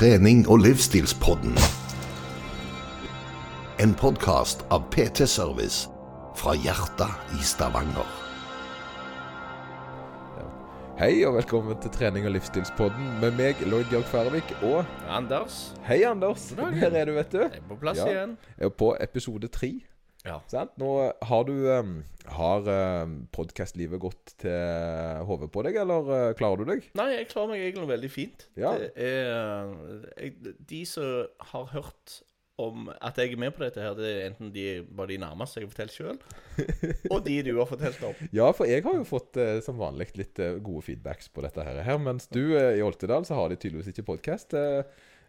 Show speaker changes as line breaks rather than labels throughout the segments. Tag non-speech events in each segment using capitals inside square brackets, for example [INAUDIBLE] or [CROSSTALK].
trening- og livsstilspodden. En podkast av PT Service fra hjertet i Stavanger.
Hei og velkommen til trening- og livsstilspodden med meg, Lloyd Jørg Færvik, og
Anders,
Hei, Anders. Her er du, vet du.
jeg er på plass
Ja.
igjen.
Jeg er på episode tre.
Ja.
Sant? Nå har du um, Har um, podkastlivet gått til hodet på deg, eller uh, klarer du deg?
Nei, jeg klarer meg egentlig veldig fint.
Ja.
Det er jeg, De som har hørt om at jeg er med på dette her, det er enten de var de nærmeste jeg har fortalt sjøl, [LAUGHS] og de du har fortalt om.
Ja, for jeg har jo fått uh, som vanlig litt gode feedbacks på dette her. mens du i Oltedal så har de tydeligvis ikke podkast.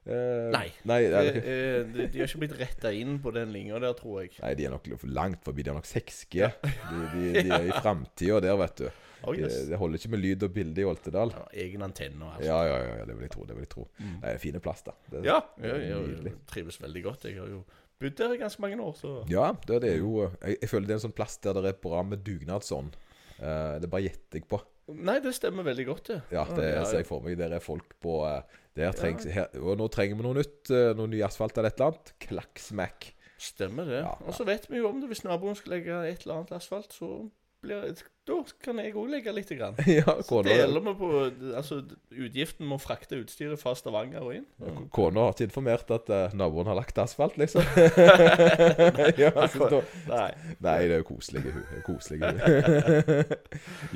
Nei.
Nei,
De,
er det-
eh, de, de har ikke blitt retta inn på den linja der, tror jeg.
nei, de er nok langt forbi. De er nok 6G. De, de, de er i framtida der, vet du.
Oh, yes.
Det, det holder ikke med lyd og bilde i Oltedal.
ja, egen antenne og alt.
Ja, ja, ja, det vil jeg tro. det vil jeg tro Det er fine plass, da. Det,
Ja, jeg, jeg trives veldig godt. Jeg har jo bodd der i ganske mange år, så
Ja, det, det er jo jeg, jeg føler det er en sånn plass der det er bra med dugnadsånd. Uh, det bare gjetter jeg på.
Nei, det stemmer veldig godt, det.
Ja, det ser jeg for meg. Der er folk på eh, der trengs, her, Og nå trenger vi noe nytt. eh, Noe ny asfalt eller et eller annet. Klakksmakk.
Stemmer det. Og så vet vi jo om det. Hvis naboen skal legge et eller annet asfalt, så blir, da kan jeg òg legge litt. Grann. [LAUGHS]
ja,
Så deler vi på altså, utgiften med å frakte utstyret fra Stavanger og inn.
Kona har ikke informert at uh, naboen har lagt asfalt, liksom. [LAUGHS] [LAUGHS] ja, altså, da,
Nei.
Nei, det er jo koselig. hun.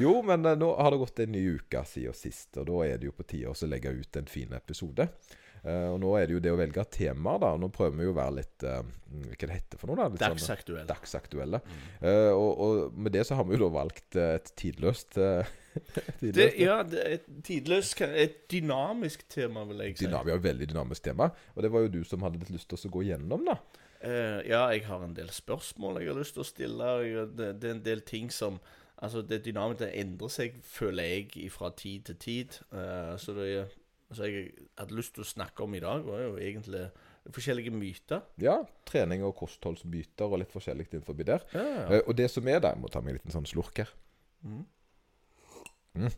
jo, men uh, nå har det gått en ny uke siden sist, og da er det jo på tide å legge ut en fin episode. Eh, og nå er det jo det å velge temaer, da. Nå prøver vi jo å være litt uh, Hva det heter for noe, da? Litt sånn,
dagsaktuelle.
dagsaktuelle. Uh, og, og med det så har vi jo da valgt et tidløst eh, [LAUGHS]
Det, ja, det er et tidløst Et dynamisk tema, vil jeg si.
Dynam, ja, veldig dynamisk tema. Og det var jo du som hadde litt lyst til å gå gjennom, da.
Uh, ja, jeg har en del spørsmål jeg har lyst til å stille. Det, det er en del ting som Altså, det dynamiske endrer seg, føler jeg, fra tid til tid. Uh, så det er Altså, jeg hadde lyst til å snakke om i dag, var jo egentlig forskjellige myter.
Ja, trening og kostholdsmyter og litt forskjellig innenfor der.
Ja,
ja. og det som er der må ta meg en liten sånn slurk her.
Mm.
Mm.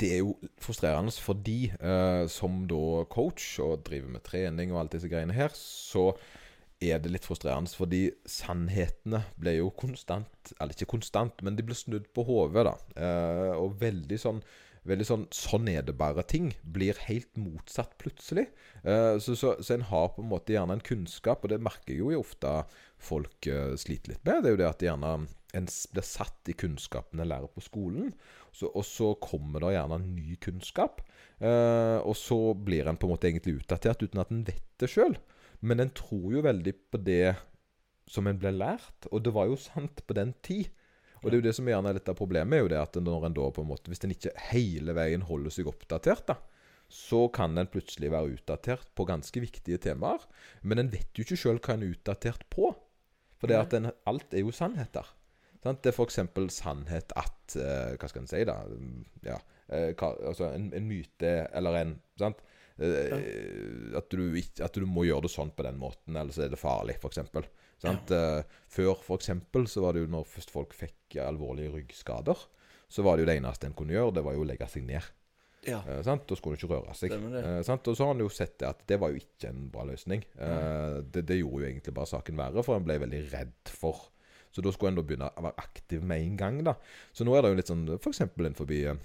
Det er jo frustrerende fordi eh, som da coach og driver med trening og alt disse greiene her, så er det litt frustrerende fordi sannhetene ble jo konstant Eller ikke konstant, men de ble snudd på hodet, da. Eh, og veldig sånn Veldig sånn Sånn er det bare ting. Blir helt motsatt plutselig. Eh, så, så, så en har på en måte gjerne en kunnskap, og det merker jo ofte folk eh, sliter litt med. Det er jo det at gjerne en blir satt i kunnskapen en lærer på skolen, så, og så kommer det gjerne ny kunnskap. Eh, og så blir en på en måte egentlig utdatert uten at en vet det sjøl. Men en tror jo veldig på det som en ble lært, og det var jo sant på den tid. Og det er jo det som gjerne er litt av problemet, er jo det at når en da på en måte Hvis en ikke hele veien holder seg oppdatert, da, så kan en plutselig være utdatert på ganske viktige temaer. Men en vet jo ikke sjøl hva en er utdatert på. For det at en, alt er jo sannheter. Sant? Det er f.eks. sannhet at eh, Hva skal en si, da? Ja, eh, hva, altså en, en myte eller en sant? Eh, at, du at du må gjøre det sånn på den måten, ellers er det farlig, f.eks. Sant? Ja. før f.eks. så var det jo når først folk fikk alvorlige ryggskader, så var det jo det eneste en kunne gjøre, det var jo å legge seg ned.
Ja.
Eh? Da skulle en ikke røre seg. Eh, sant? Og så har en jo sett det at det var jo ikke en bra løsning. Eh, det, det gjorde jo egentlig bare saken verre, for en ble veldig redd for Så da skulle en da begynne å være aktiv med en gang. da. Så nå er det jo litt sånn f.eks. innenfor eh,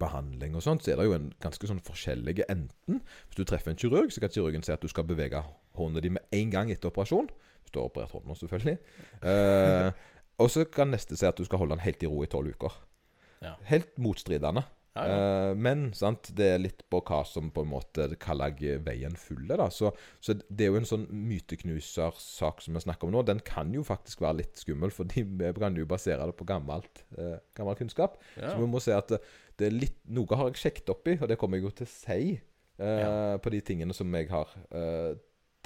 behandling og sånt, så er det jo en ganske sånn forskjellige enten Hvis du treffer en kirurg, så kan kirurgen si at du skal bevege hånda di med en gang etter operasjon. Hvis du har operert hånda, selvfølgelig. Eh, og så kan neste si at du skal holde den helt i ro i tolv uker.
Ja.
Helt motstridende.
Ja, ja.
Eh, men sant, det er litt på hva som på en måte kaller jeg veien fulle. da. Så, så det er jo en sånn myteknusersak som vi snakker om nå. Den kan jo faktisk være litt skummel, fordi vi kan jo basere det på gammelt, eh, gammel kunnskap. Så vi må si at det, er litt, noe har jeg sjekket opp i, og det kommer jeg jo til å si eh, på de tingene som jeg har eh,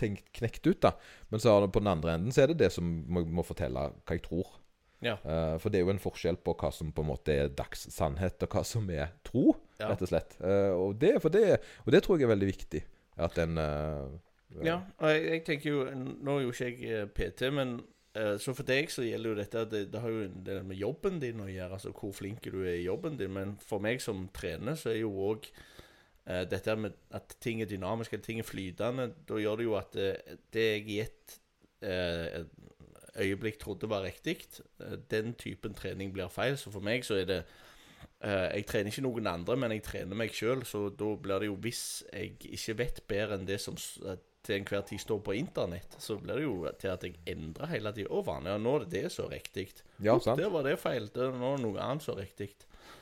tenkt knekt ut. da. Men så er det, på den andre enden så er det det som må, må fortelle hva jeg tror.
Ja.
Uh, for det er jo en forskjell på hva som på en måte er dags sannhet, og hva som er tro,
Ja.
rett og slett. Uh, og, det, for det, og det tror jeg er veldig viktig. At en uh,
Ja, og jeg, jeg tenker jo Nå er jo ikke jeg PT, men så for deg så gjelder jo dette at det, det har jo en del med jobben din å gjøre, altså hvor flink du er i jobben din. Men for meg som trener, så er jo òg eh, dette med at ting er dynamiske, ting er flytende, da gjør det jo at det, det jeg i et eh, øyeblikk trodde var riktig, eh, den typen trening blir feil. Så for meg så er det eh, Jeg trener ikke noen andre, men jeg trener meg sjøl, så da blir det jo Hvis jeg ikke vet bedre enn det som eh, til enhver tid står på internett, så blir det jo til at jeg endrer hele tida. Å, faen, ja, nå er det det som er riktig.
Ja, sant?
Der var det feil. Det er nå noe annet som er riktig.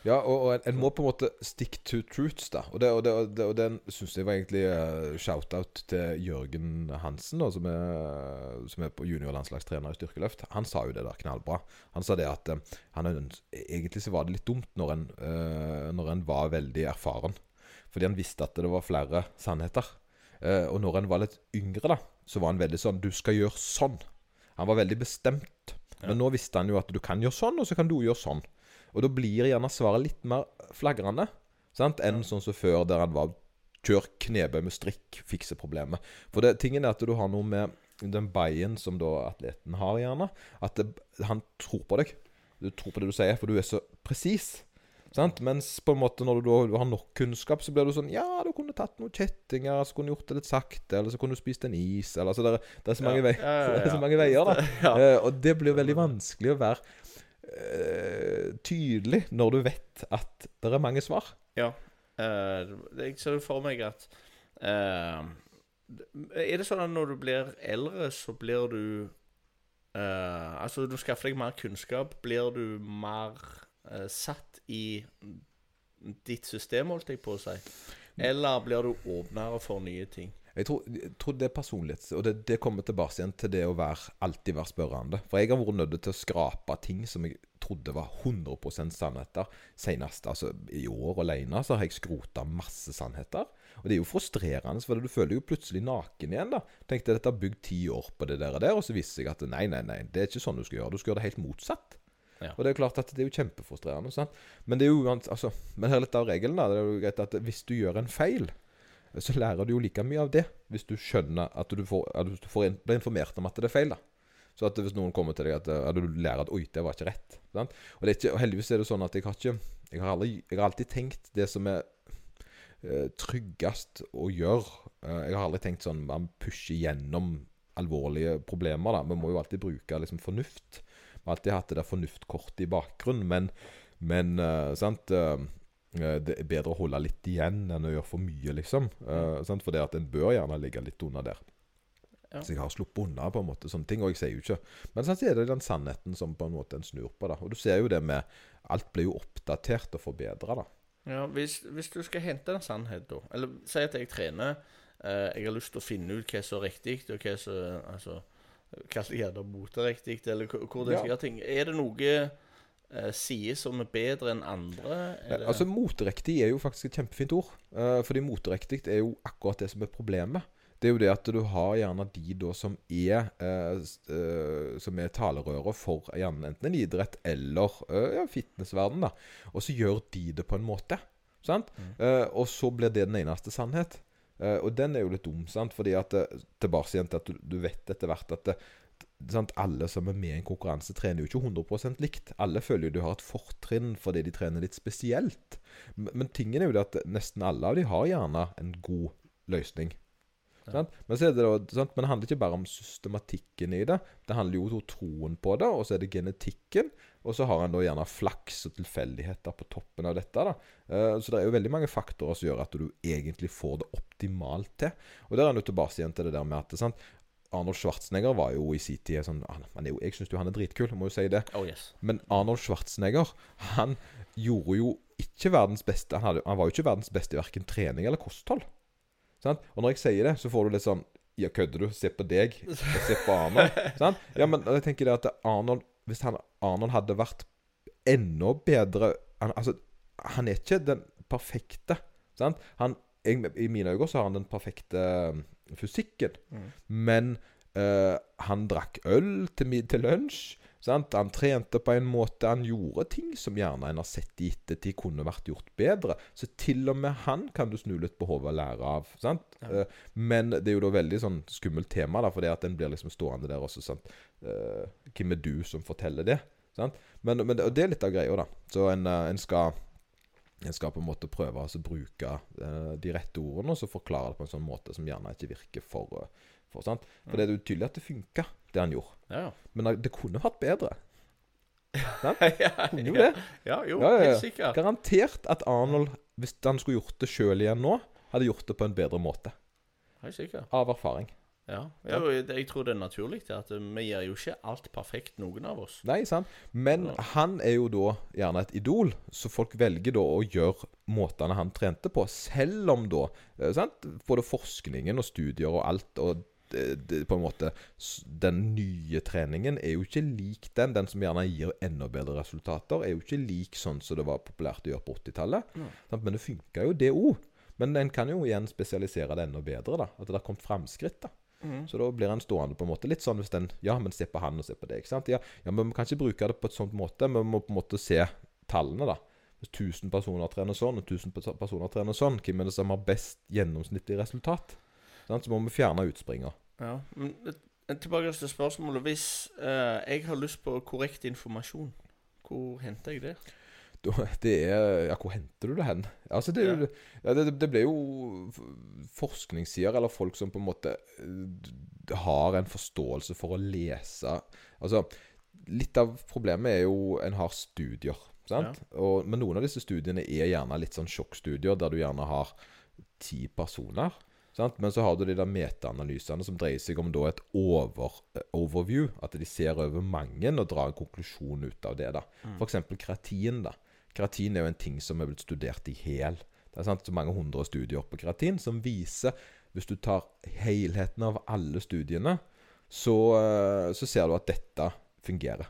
Ja, og, og en, en må på en måte stick to truths, da. Og, det, og, det, og, det, og den syns jeg var egentlig uh, shout-out til Jørgen Hansen, da, som, er, som er på juniorlandslagstrener i styrkeløft. Han sa jo det der knallbra. Han sa det at uh, han egentlig så var det litt dumt når en, uh, når en var veldig erfaren. Fordi han visste at det var flere sannheter. Uh, og når en var litt yngre, da, så var han veldig sånn Du skal gjøre sånn. Han var veldig bestemt.
Ja.
Men nå visste han jo at du kan gjøre sånn, og så kan du gjøre sånn. Og da blir gjerne svaret litt mer flagrende sant? enn sånn som før, der han var kjør knebøy med strikk, fikse problemet. For det, tingen er at du har noe med den bayen som da atleten har, gjerne. At det, han tror på deg. Du tror på det du sier, for du er så presis. Sant? Mens på en måte når du da har nok kunnskap, så blir du sånn Ja, du kunne tatt noen kjettinger, så kunne du gjort det litt sakte, eller så kunne du spist en is, eller så det, er- det er så mange,
Ja,
vei,
ja, ja, [LAUGHS]
det er så mange veier, da. [LAUGHS] Eh, og det blir veldig vanskelig å være eh, tydelig når du vet at det er mange svar.
Ja. Uh, jeg ser for meg at uh, Er det sånn at når du blir eldre, så blir du Altså, du skaffer deg mer kunnskap. Blir du mer satt i ditt system, holdt jeg på å si? Eller blir du åpnere for nye ting?
Jeg tror, jeg tror det er personlighets... Og det, det kommer tilbake igjen til det å være, alltid være spørrende. For jeg har vært nødt til å skrape ting som jeg trodde var 100% sannheter. Senest altså, i år alene så har jeg skrota masse sannheter. Og det er jo frustrerende, for du føler jo plutselig naken igjen. da. Tenkte dette har bygd ti år på det der, og der, og så viste jeg at nei, nei, nei, det er ikke sånn du skal gjøre. Du skal gjøre det helt motsatt.
Ja.
Og det er jo klart at det er jo kjempefrustrerende. sant? Men det er jo altså, men her er litt av regelen. da, Det er jo greit at hvis du gjør en feil, så lærer du jo like mye av det. Hvis du skjønner at du, får, at du får blir informert om at det er feil. da. Så at hvis noen kommer til deg at, at du lærer at 'oi, det var ikke rett'. Sant? Og, ikke, og heldigvis er det sånn at jeg har ikke Jeg har, aldri, jeg har alltid tenkt det som er eh, tryggest å gjøre. Eh, jeg har aldri tenkt sånn man pusher gjennom alvorlige problemer. da. Vi må jo alltid bruke liksom, fornuft. Vi har alltid hatt det der fornuftkortet i bakgrunnen, men, men eh, sant eh, Det er bedre å holde litt igjen enn å gjøre for mye, liksom. Uh, sant? For det at en bør gjerne ligge litt unna der.
Ja.
Så jeg har sluppet unna på en måte sånne ting, og jeg sier jo ikke Men så er det den sannheten som på en måte en snur på. da Og du ser jo det med Alt blir jo oppdatert og forbedra, da.
Ja, hvis, hvis du skal hente en sannhet, da Eller si at jeg trener. eh, jeg har lyst til å finne ut hva som er riktig, og hva som altså, Kall det gjerne moteriktig, eller hvor jeg
Ja.
skal gjøre ting. Er det noe uh, sider som er bedre enn andre? Eller?
Altså Moteriktig er jo faktisk et kjempefint ord. Uh, fordi moteriktig er jo akkurat det som er problemet. Det er jo det at du har gjerne de da som er eh, eh, Som er talerøret for gjerne enten en idrett eller eh, ja, fitnessverden, da. Og så gjør de det på en måte. Sant? Eh, og så blir det den eneste sannhet. Eh, og den er jo litt dum, sant? fordi at eh, tilbake igjen til at du, du vet etter hvert at det, sant? alle som er med i en konkurranse, trener jo ikke 100% likt. Alle føler jo du har et fortrinn fordi de trener litt spesielt. Men, men tingen er jo det at nesten alle av de har gjerne en god løsning. Ja. Men, så det da, sant? Men det handler ikke bare om systematikken i det. Det handler jo om troen på det, og så er det genetikken. Og så har en da gjerne flaks og tilfeldigheter på toppen av dette. da. Eh, så det er jo veldig mange faktorer som gjør at du egentlig får det optimalt til. Og der er en jo tilbake igjen til det der med at sant? Arnold Schwarzenegger var jo i sin tid sånn han er jo, Jeg syns jo han er dritkul, må jo si det.
Oh yes.
Men Arnold Schwarzenegger han gjorde jo ikke verdens beste Han, hadde, han var jo ikke verdens beste i verken trening eller kosthold. Sant? Og når jeg sier det, så får du litt sånn Ja, kødder du? Se på deg. Se på Arnold. [LAUGHS] sant? Ja, men jeg tenker det at Arnold Hvis han, Arnold hadde vært enda bedre han, Altså, han er ikke den perfekte. Sant? Han, jeg, I mine øyne så har han den perfekte fysikken. Men eh, han drakk øl til, til lunsj. Sant? Han trente på en måte Han gjorde ting som gjerne en har sett i ettertid kunne vært gjort bedre. Så til og med han kan du snu litt på hodet og lære av. Sant? Eh, men det er jo da veldig sånn skummelt tema, da, fordi at en blir liksom stående der også. Sant? Eh, hvem er du som forteller det? Sant? Men, men det, og det er litt av greia, da. Så en, eh, en skal en skal på en måte prøve altså, å bruke eh, de rette ordene og så forklare det på en sånn måte som gjerne ikke virker for, eh, for sant? For det er jo tydelig at det funka, det han gjorde.
Ja.
Men det- kunne vært bedre. [LAUGHS]
ja,
Kunne jo det.
ja, jo,
ja.
helt sikkert.
Garantert at Arnold, hvis han skulle gjort det sjøl igjen nå, hadde gjort det på en bedre måte.
Helt sikkert.
Av erfaring.
Ja. jeg, jeg tror det er naturlig at vi gjør jo ikke alt perfekt, noen av oss.
Nei, sant? Men
Ja.
han er jo da gjerne et idol, så folk velger da å gjøre måtene han trente på, selv om da eh, sant? Både forskningen og studier og alt og det, det, på en måte Den nye treningen er jo ikke lik den. Den som gjerne gir enda bedre resultater, er jo ikke lik sånn som det var populært å gjøre på 80-tallet.
Ja.
Men det funka jo, det òg. Men en kan jo igjen spesialisere det enda bedre. da At det har kommet framskritt. da
Mhm.
så da blir en stående på en måte litt sånn hvis den Ja, men se på han og se på det. ikke sant? Ja, ja men vi kan ikke bruke det på et sånt måte. Vi må på en måte se tallene, da. Hvis 1000 personer trener sånn, og 1000 personer trener sånn, hvem er det som har best gjennomsnittlig resultat? Sånn, Så må vi fjerne utspringer.
Ja. Men tilbake til spørsmålet. Hvis eh, jeg har lyst på korrekt informasjon, hvor henter jeg det?
Det er Ja, hvor henter du det hen? Altså, det, ja. ja, det, det ble jo forskningssider, eller folk som på en måte eh, har en forståelse for å lese Altså, litt av problemet er jo en har studier, sant? Og, men noen av disse studiene er gjerne litt sånn sjokkstudier, der du gjerne har ti personer. Sant? Men så har du de der metaanalysene som dreier seg om da et over, eh, overview. At de ser over mange og drar en konklusjon ut av det. da. F.eks. kreatin. da. Kreatin er jo en ting som er blitt studert i hel. Det er sant? så mange hundre studier på kreatin som viser Hvis du tar helheten av alle studiene, så, eh, så ser du at dette fungerer.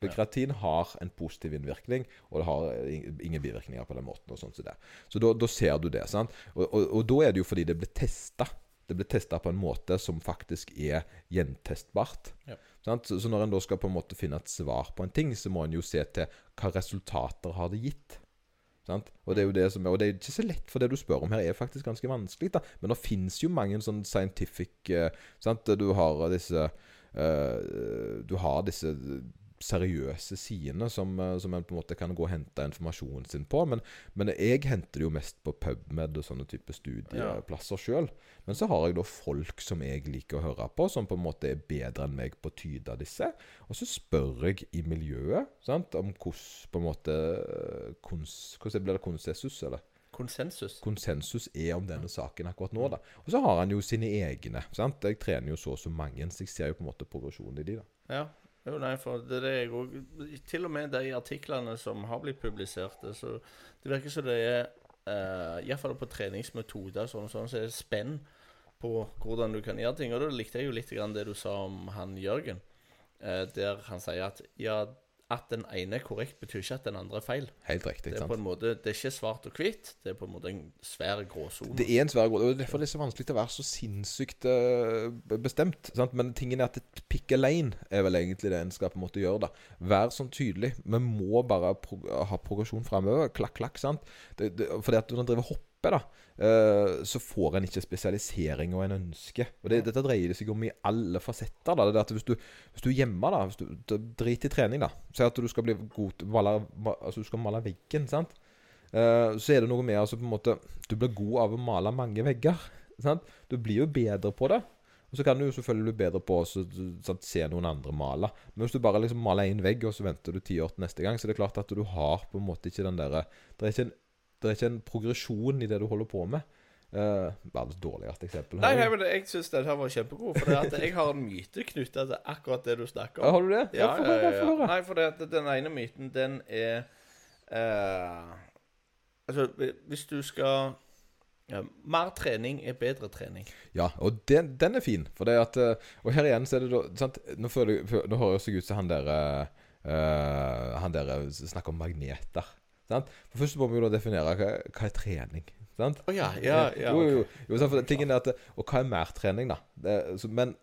Ja.
Kreatin har en positiv innvirkning, og det har ingen bivirkninger på den måten. og sånt som det. Så da, da ser du det. sant? Og, og, og da er det jo fordi det ble testa. Det ble testa på en måte som faktisk er gjentestbart.
Ja.
Så, så når en da skal på en måte finne et svar på en ting, så må en jo se til hva resultater har det gitt. Sant? Og det er jo det som er, og det er ikke så lett, for det du spør om her, er faktisk ganske vanskelig. da. Men det fins jo mange sånn scientific uh, sant? Du har disse uh, Du har disse seriøse sidene som, eh, som en på en måte kan gå og hente informasjonen sin på. Men, men jeg henter det jo mest på PubMed og sånne type studieplasser sjøl. Men så har jeg da folk som jeg liker å høre på, som på en måte er bedre enn meg på å tyde disse. Og så spør jeg i miljøet sant, om hvordan på en måte kons, Hvordan blir det konsensus, eller?
Konsensus.
konsensus er om denne saken akkurat nå. da. Og så har han jo sine egne. sant? Jeg trener jo så og så mange, så jeg ser jo på en måte progresjonen i de. da.
Ja. Jo, nei, for det er jeg Til og med de artiklene som har blitt publisert, det, så det virker som det er uh, Iallfall på treningsmetoder sånn, sånn, så er det spenn på hvordan du kan gjøre ting. Og da likte jeg jo litt det du sa om han Jørgen, uh, der han sier at ja, at den ene er korrekt, betyr ikke at den andre er feil.
Helt riktig.
Det er
sant?
på en måte, det er ikke svart og hvitt, det er på en måte en svær gråsone.
Det er en svær gråsone, og derfor er det så vanskelig å være så sinnssykt eh, bestemt. Sant? Men tingen er at et pick a lane er vel egentlig det en skal på en måte gjøre. da. Vær sånn tydelig. Vi må bare pro ha progresjon framover. Klakk, klakk. sant? Det, det, fordi at når en driver hopper, da, eh, så får en ikke spesialisering og en ønsker. Og det, Dette dreier det seg om i alle fasetter. da. Det at Hvis du, hvis du er hjemme, da, hvis du, du drit i trening, da Si at du skal bli god til male, altså du skal male veggen. sant? Eh, så er det noe med altså på en måte Du blir god av å male mange vegger. Sant? Du blir jo bedre på det. Og så kan du jo selvfølgelig bli bedre på å se noen andre male. Men hvis du bare liksom maler én vegg, og så venter du ti år til neste gang, så er det klart at du har på en måte ikke den derre Det er ikke en, det er ikke en progresjon i det du holder på med. Uh, et dårligste eksempel.
Nei, nei, men jeg syns den her var kjempegod. For jeg har en myte knytta til akkurat det du snakker
Ja,
om.
har du det?
Ja, ja, ja,
få
ja. Nei, for det den ene myten, den er uh, Altså, hvis du skal ja, Mer trening er bedre trening.
Ja, og den, den er fin. For det at eh, Og her igjen så er det da sant? Nå, føler, nå høres jeg ut som han der uh, Han der snakker om magneter. Sant? For Først må vi jo definere hva, hva er trening. Sant?
Oh, ja, ja, ja.
jo, jo, jo, for tingen er at Og hva er mer trening, da? Det, så, men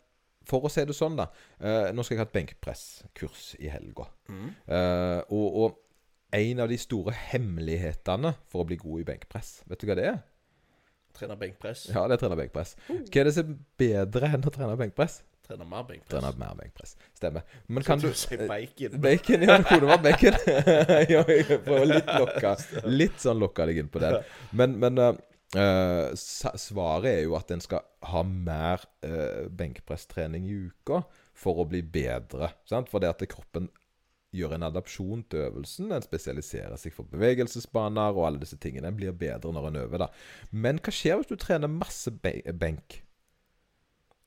for å si det sånn, da eh, Nå skal jeg ha et benkpresskurs i helga.
Mm.
Eh, og, og en av de store hemmelighetene for å bli god i benkpress, vet du hva det er?
Trener benkpress.
Ja, det er trene benkpress. Hva er det som er bedre enn å trene benkpress?
Trene mer benkpress.
Trene mer benkpress. Stemmer. Men kan du
Si bacon. [LAUGHS]
Bacon, ja. Det kunne vært bacon. [LAUGHS] ja, jeg prøver litt lokka Litt sånn lokka deg inn på den. Men, men eh, svaret er jo at en skal ha mer uh, benkpresstrening i uka for å bli bedre. Sant? For det at kroppen gjør en adapsjon til øvelsen. En spesialiserer seg for bevegelsesbaner og alle disse tingene. En blir bedre når en øver. da. Men hva skjer hvis du trener masse benk?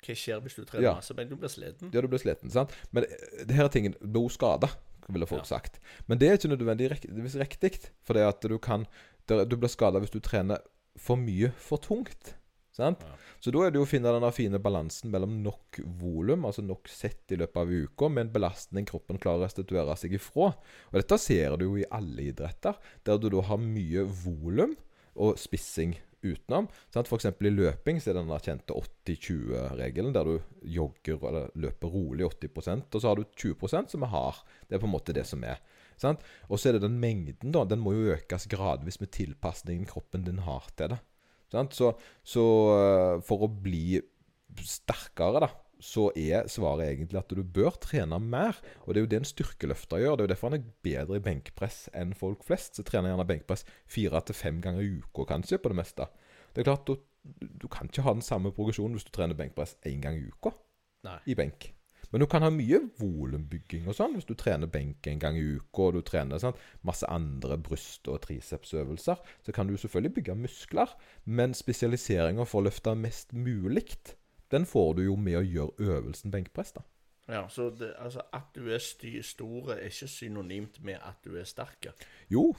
Hva skjer hvis du trener
Ja.
masse Men Du blir sliten.
Ja, du blir sliten, sant? Men eh, det her er tingen Blod skader, ville folk
Ja.
sagt. Men det er ikke nødvendigvis riktig. For det at du kan Du blir skada hvis du trener for mye for tungt. Sant?
Ja.
Så da er det jo å finne den fine balansen mellom nok volum, altså nok sett i løpet av uka, med en belastning kroppen klarer å restituere seg ifra. Og dette ser du jo i alle idretter, der du da har mye volum og spissing utenom. Sant? For eksempel i løping så er det den der kjente 80-20-regelen, der du jogger eller løper rolig 80% og så har du 20% som er hard. Det er på en måte det som er. Sant? Og så er det den mengden, da. Den må jo økes gradvis med tilpasningen kroppen din har til det. Så, så øh, for å bli sterkere, da, så er svaret egentlig at du bør trene mer. Og det er jo det en styrkeløfter gjør. Det er jo derfor han er bedre i benkpress enn folk flest. Så trener gjerne benkpress fire til fem ganger i uka, kanskje, på det meste. Det er klart, du, du kan ikke ha den samme progresjonen hvis du trener benkpress én gang i uka
Nei.
i benk. Men du kan ha mye volumbygging og sånn hvis du trener benk en gang i uka, og du trener sant? masse andre bryst- og tricepsøvelser. Så kan du selvfølgelig bygge muskler, men spesialiseringa for å løfte mest mulig, den får du jo med å gjøre øvelsen benkpress, da.
Ja, så det, altså, at du er sty stor, er ikke synonymt med at du er sterk.
Jo.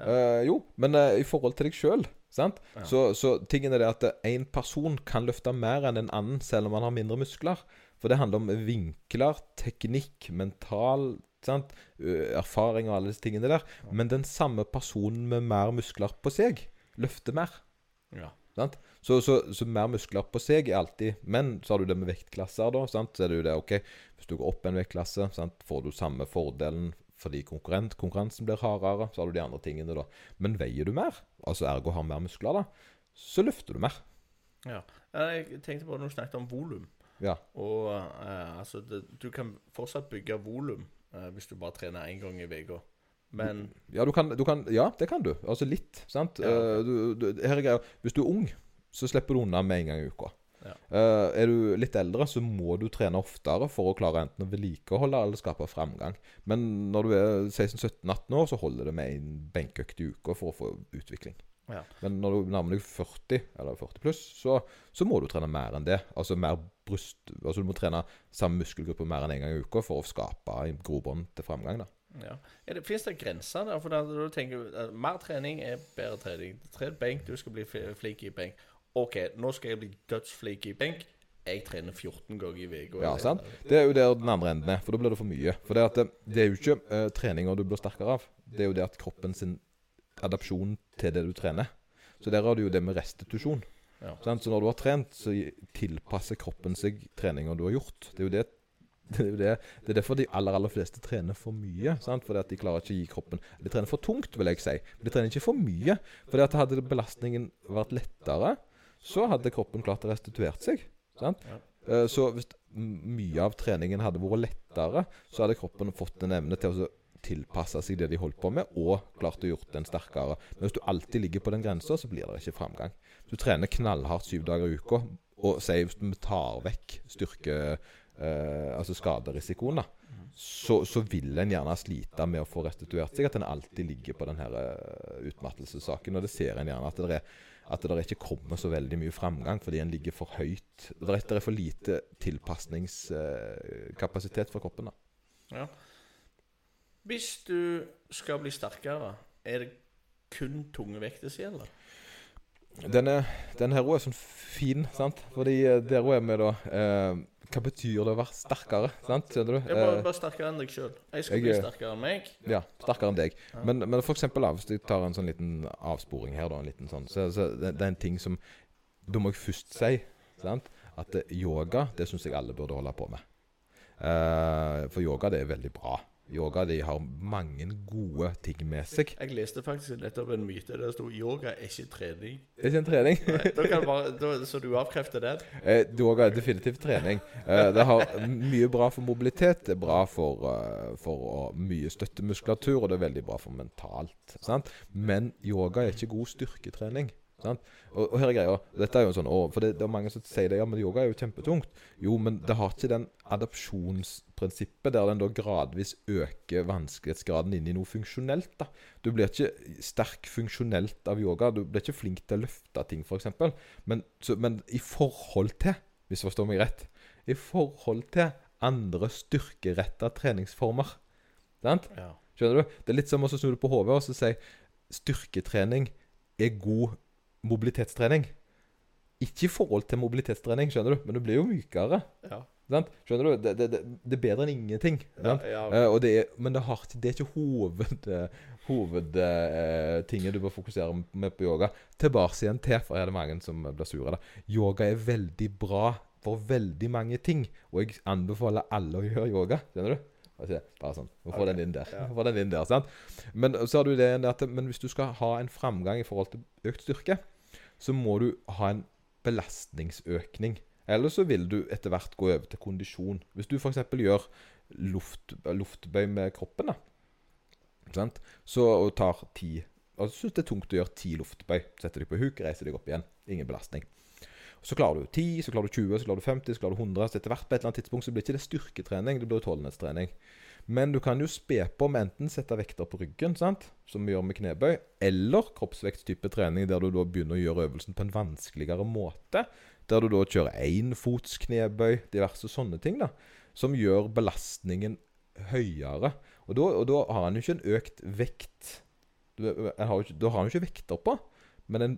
eh, jo, men eh, i forhold til deg sjøl, sant.
Ja.
Så, så tingen er det at én person kan løfte mer enn en annen, selv om han har mindre muskler. For det handler om vinkler, teknikk, mental sant? erfaring og alle disse tingene der. Men den samme personen med mer muskler på seg løfter mer.
Ja.
Sant? Så, så, så mer muskler på seg er alltid Men så har du det med vektklasser, da. Sant? Så er det jo det, OK, hvis du går opp en vektklasse, sant? får du samme fordelen fordi konkurrent, konkurransen blir hardere. Så har du de andre tingene, da. Men veier du mer, altså ergo har mer muskler, da, så løfter du mer.
ja. Jeg tenkte på når du snakket om volum.
Ja.
Og eh, altså, det, du kan fortsatt bygge volum eh, hvis du bare trener én gang i uka. Men
Ja, du kan, du kan, ja, det kan du. Altså litt. sant?
Ja.
Eh, du, du, her er greia. Hvis du er ung, så slipper du unna med en gang i uka.
Ja.
Uh, er du litt eldre, så må du trene oftere for å klare enten å vedlikeholde eller skape framgang. Men når du er 16-17-18 år, så holder det med en benkøkt i uka for å få utvikling.
Ja.
Men når du nærmer deg 40, eller 40 pluss, så, så må du trene mer enn det. Altså mer bryst Altså du må trene samme muskelgruppe mer enn én en gang i uka for å skape grobånd til framgang. da.
ja. Det, finnes det grenser der? For da, da tenker du at mer trening er bedre trening. Tren benk, du skal bli flink i benk. OK, nå skal jeg bli dødsflink i benk. Jeg trener 14 ganger i uka.
Ja, sant? Det er jo der den andre enden er, for da blir det for mye. For det, at det, det er jo ikke uh, treninga du blir sterkere av. Det er jo det at kroppen sin adapsjon til det du trener. Så der har du jo det med restitusjon.
Ja.
Så når du har trent, så tilpasser kroppen seg treninga du har gjort. Det er jo det [LAUGHS] det er, det. det er derfor de aller aller fleste trener for mye. Sant? Fordi at de klarer ikke å gi kroppen De trener for tungt, vil jeg si. Men de trener ikke for mye. Fordi at hadde belastningen vært lettere, så hadde kroppen klart å restituert seg. Sant?
Ja.
Eh, Så hvis mye av treningen hadde vært lettere, så hadde kroppen fått en evne til å tilpasse seg det de holdt på med, og klart å gjort den sterkere. Men hvis du alltid ligger på den grensa, så blir det ikke framgang. Hvis du trener knallhardt syv dager i uka, og sier hvis vi tar vekk styrke eh, Altså skaderisikoen, da, så, så vil en gjerne slite med å få restituert seg. At en alltid ligger på den her eh, utmattelsessaken. Og det ser en gjerne at det er at det ikke kommer så veldig mye framgang fordi en ligger for høyt. Det er, for lite tilpasningskapasitet for kroppen. da.
Ja. Hvis du skal bli sterkere, er det kun tunge vekter som gjelder?
Denne, denne her også er sånn fin, sant? Fordi eh, der er vi da eh, Hva betyr det å være sterkere? sant? Skjønner du?
Jeg er bare,
Eh,
bare sterkere enn deg sjøl. Jeg skal
jeg
bli
er-
sterkere enn meg.
ja, sterkere enn deg. Men, men for eksempel, hvis jeg tar en sånn liten avsporing her, da, en liten sånn, så, så det, det er en ting som Da må jeg først si sant? at yoga, det syns jeg alle burde holde på med. Uh, for yoga, det er veldig bra. Yoga de har mange gode ting med seg.
Jeg leste faktisk nettopp en myte der det sto 'yoga er ikke trening'.
Det er ikke en trening.
Nei, bare, da, så du avkrefter den?
Eh, yoga er definitivt trening. Eh, det har mye bra for mobilitet. Det er bra for, uh, for å, mye støttemuskulatur, og det er veldig bra for mentalt. Sant? Men yoga er ikke god styrketrening. Sant? Og, og her er greia Dette er jo en sånn, år, For det, det er mange som sier det, ja, men yoga er jo kjempetungt. Jo, men det har ikke den adopsjonsprinsippet der den da gradvis øker vanskelighetsgraden inn i noe funksjonelt. da. Du blir ikke sterk funksjonelt av yoga. Du blir ikke flink til å løfte ting, f.eks. Men, så, men i forhold til, hvis du forstår meg rett, i forhold til andre styrkeretta treningsformer. Sant?
Ja.
Skjønner du? Det er litt som å snu det på hodet og så si styrketrening er god mobilitetstrening. Ikke i forhold til mobilitetstrening, skjønner du, men du blir jo mykere.
Ja.
Sant? Skjønner du? Det, det, det, er bedre enn ingenting.
Ja,
ja, Uh, det er, men det, har, det er ikke hoved, hovedtinget du bør fokusere med på yoga. Tilbake igjen til, for er det mange som blir sure. Yoga er veldig bra for veldig mange ting, og jeg anbefaler alle å gjøre yoga. Skjønner du? Bare sånn. Få
okay.
den inn der.
ja.
Den inn der, sant? Men så har du det at Men hvis du skal ha en framgang i forhold til økt styrke, så må du ha en belastningsøkning. Eller så vil du etter hvert gå over til kondisjon. Hvis du f.eks. gjør luft, luftbøy med kroppen, da, sant? så og tar ti og syns det er tungt å gjøre ti luftbøy. Setter deg på huk, reiser deg opp igjen. Ingen belastning. Så klarer du 10, så klarer du 20, så klarer du 50, så klarer du 100. Så etter hvert på et eller annet tidspunkt så blir ikke det styrketrening, det blir utholdenhetstrening. Men du kan jo spe på med enten sette vekter på ryggen, sant? som vi gjør med knebøy, eller kroppsvektstype trening der du da begynner å gjøre øvelsen på en vanskeligere måte. Der du da kjører énfotsknebøy, diverse sånne ting, da, som gjør belastningen høyere. Og da, og da har han jo ikke en økt vekt Da har han jo ikke vekter på, men en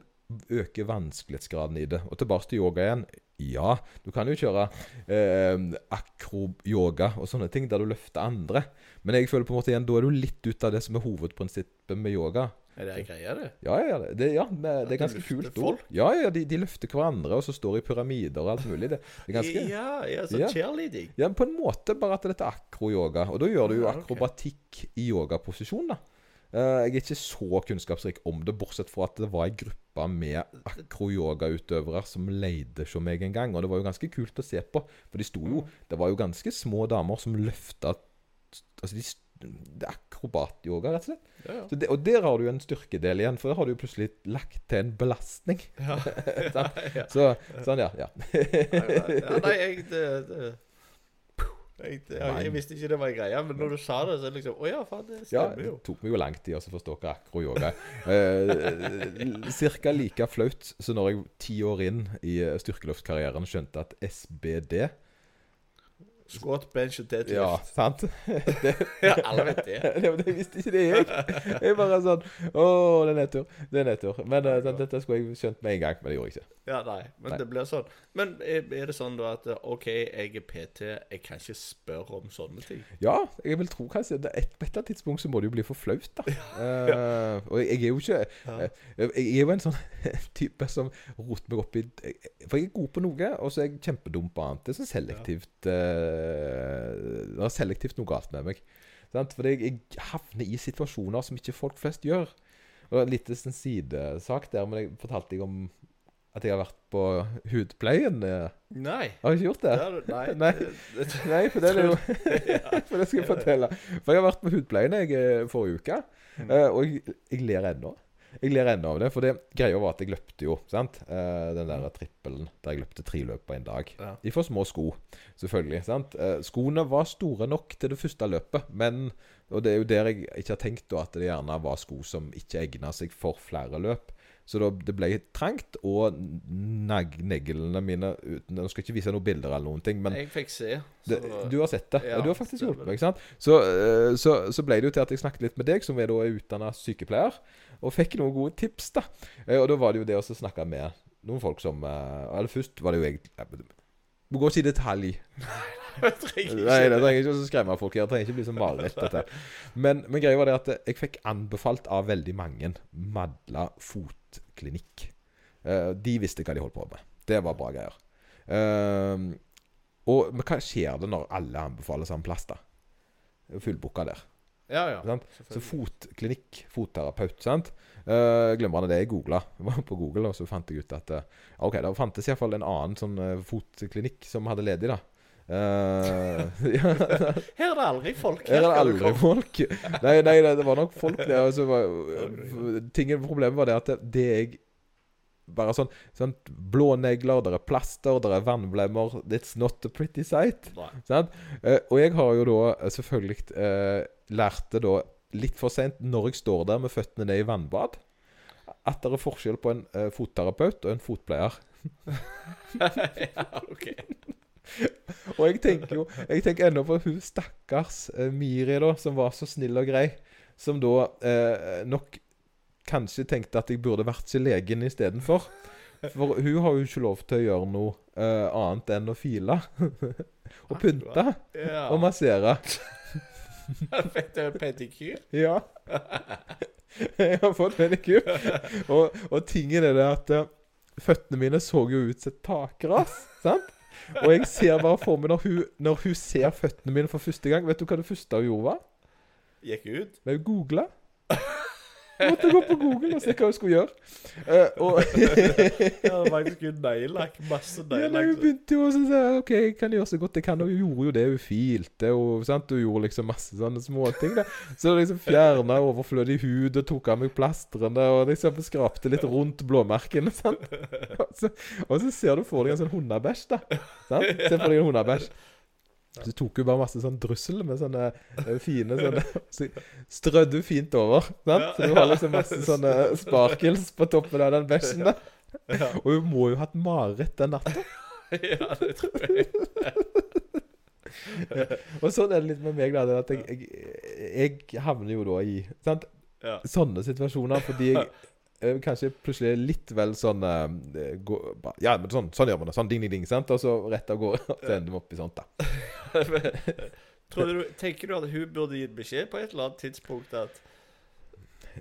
øker vanskelighetsgraden i det. Og tilbake til yoga igjen. Ja, du kan jo kjøre eh, akro-yoga og sånne ting der du løfter andre. Men jeg føler på en måte igjen, da er du litt ute av det som er hovedprinsippet med yoga.
Er det ei greie, det?
Ja, ja, det, ja, det, det er ganske kult
folk?
Ja, ja, de, de løfter hverandre, og så står de i pyramider og alt mulig. Det, det ganske
Ja, ja, så cheerleading.
Ja, på en måte, bare at dette er akro-yoga. Og da gjør du jo akrobatikk i yogaposisjon, da. Eh, jeg er ikke så kunnskapsrik om det, bortsett fra at det var ei gruppe med akroyogautøvere som leide hos meg en gang. Og det var jo ganske kult å se på, for de sto jo Det var jo ganske små damer som løfta Altså, de, det er akrobat-yoga, rett og slett.
Ja, ja.
Så det, og der har du jo en styrkedel igjen, for der har du jo plutselig lagt til en belastning.
Ja. [LAUGHS] [LAUGHS]
Så, sånn, ja. ja.
ja, nei, jeg det, det, jeg, jeg, jeg visste ikke det var en greie, men når du sa det, så er det liksom Å ja, faen, det
Ja, det tok meg jo lang tid å forstå hva akro-yoga er. Eh, Cirka like flaut som når jeg ti år inn i eh, styrkeløftkarrieren skjønte at SBD
Squat, bench og deadlift.
Ja, sant? [LAUGHS] Det,
Ja, alle vet det. [LAUGHS]
det, det visste ikke det jeg. Jeg bare sånn Å, det er nedtur. Det er nedtur. Men uh, dette skulle jeg skjønt med en gang, men det gjorde jeg ikke.
Ja, nei, men
Nei.
det blir sånn. Men er, er det sånn da at OK, jeg er PT, jeg kan ikke spørre om sånne ting?
Ja, jeg vil tro kanskje det et, På et eller annet tidspunkt så må det jo bli for flaut, da. [LAUGHS] Eh, og jeg, er jo ikke
Ja.
eh, Jeg er jo en sånn type som roter meg opp i For jeg er god på noe, og så er jeg kjempedum på annet. Det er så selektivt eh, Det er selektivt noe galt med meg. Sant? Fordi jeg, jeg havner i situasjoner som ikke folk flest gjør. Og En liten sånn sidesak der, men jeg fortalte deg om at jeg har vært på hudpleien. eh.
Nei.
Har jeg ikke gjort det?
Det du- nei. [LAUGHS]
Nei. [LAUGHS] Nei, for det er jo [LAUGHS] For det skal jeg fortelle. For jeg har vært på hudpleien jeg eh, forrige uke,
Mm.
eh, og jeg, jeg ler ennå. Jeg ler ennå av det, for det greia var at jeg løpte jo, sant. Eh, den der trippelen der jeg løpte tre løp på en dag.
Ja.
I for små sko, selvfølgelig. sant? Eh, skoene var store nok til det første løpet, men Og det er jo der jeg ikke har tenkt da at det gjerne var sko som ikke egna seg for flere løp. Så da, det ble trangt, og neglene mine uten Nå skal jeg ikke vise noen bilder eller noen ting, men
Jeg fikk se.
det, du har sett det.
Ja,
du har faktisk hjulpet meg. ikke sant? Så, eh, så, så ble det jo til at jeg snakket litt med deg, som er da utdanna sykepleier, og fikk noen gode tips. da. Eh, Og da var det jo det å snakke med noen folk som eh, Eller først var det jo jeg Vi går ikke i detalj.
Jeg trenger ikke
Nei, det
det.
trenger ikke å skremme folk. Jeg trenger ikke bli som mareritt. dette. Men, men greia var det at jeg fikk anbefalt av veldig mange Madla fotklinikk. Eh, de visste hva de holdt på med. Det var bra greier. Eh, og, men hva skjer det når alle anbefaler samme plass, da? fullbooka der.
Ja, ja.
Så fotklinikk, fotterapeut, sant. Uh, glemmer det [LAUGHS] jeg googla. Var på Google, og så fant jeg ut at uh, OK, det fantes iallfall en annen sånn uh, fotklinikk som hadde ledig, da. Uh, [LAUGHS] ja,
Her er det aldri folk.
her er det aldri folk. Nei, nei, det det var nok folk der. Altså, var, tingen, problemet var det at det, det jeg Bare sånn, sånn Blånegler, det er plaster, det er vannblemmer. It's not a pretty sight. Sant? Uh, og jeg har jo da eh, selvfølgelig uh, lært det da litt for seint, når jeg står der med føttene ned i vannbad, at det er forskjell på en uh, fotterapeut og en fotpleier.
ja, [LAUGHS] ok. [LAUGHS]
Og jeg tenker jo Jeg tenker ennå på hun stakkars Miri, da, som var så snill og grei. Som da nok kanskje tenkte at jeg burde vært til legen istedenfor. For hun har jo ikke lov til å gjøre noe uh, annet enn å file. [LAUGHS] og pynte.
Ja.
Og massere. [LAUGHS]
Fikk du pedikyr?
Ja. [LAUGHS] jeg har fått pedikyr. Og, og tingen er det at uh, føttene mine så jo ut som et takras. Sant? Og jeg ser bare for meg når hun, når hun ser føttene mine for første gang Vet du hva det første hun gjorde? var?
Gikk ut?
Hun googla. Måtte gå på Google og se hva hun skulle gjøre. Uh, og
Jeg var faktisk kun neglelakk. Masse
ja, nei, hun begynte jo å si OK, jeg kan gjøre så godt jeg kan. Og hun gjorde jo det. Hun filte og sant? Hun gjorde liksom masse sånne småting. Så liksom fjerna overflødig hud og tok av meg plastrene og liksom skrapte litt rundt blåmerkene. sant? [LAUGHS] Og så, og så ser du for deg en sånn hundebæsj, da. Sant? Se for deg en hundebæsj. Så tok hun bare masse sånn drussel med sånne eh, fine sånne [LAUGHS] Så strødde hun fint over. Sant? Så du har liksom masse sånne sparkles på toppen av den bæsjen. der.
Ja.
Og hun må jo ha hatt mareritt den natta. [LAUGHS]
ja, det tror jeg. [LAUGHS]
Og sånn er det litt med meg, da. At jeg, jeg, jeg havner jo da i sant? Sånne situasjoner fordi jeg kanskje plutselig litt vel sånn eh, gå, Ja, men sånn, sånn gjør man det. Sånn ding, ding, ding. sant? Og så rett av gårde. Så ender vi opp i sånt, da. [LAUGHS]
Tror du, tenker du at hun burde gitt beskjed på et eller annet tidspunkt at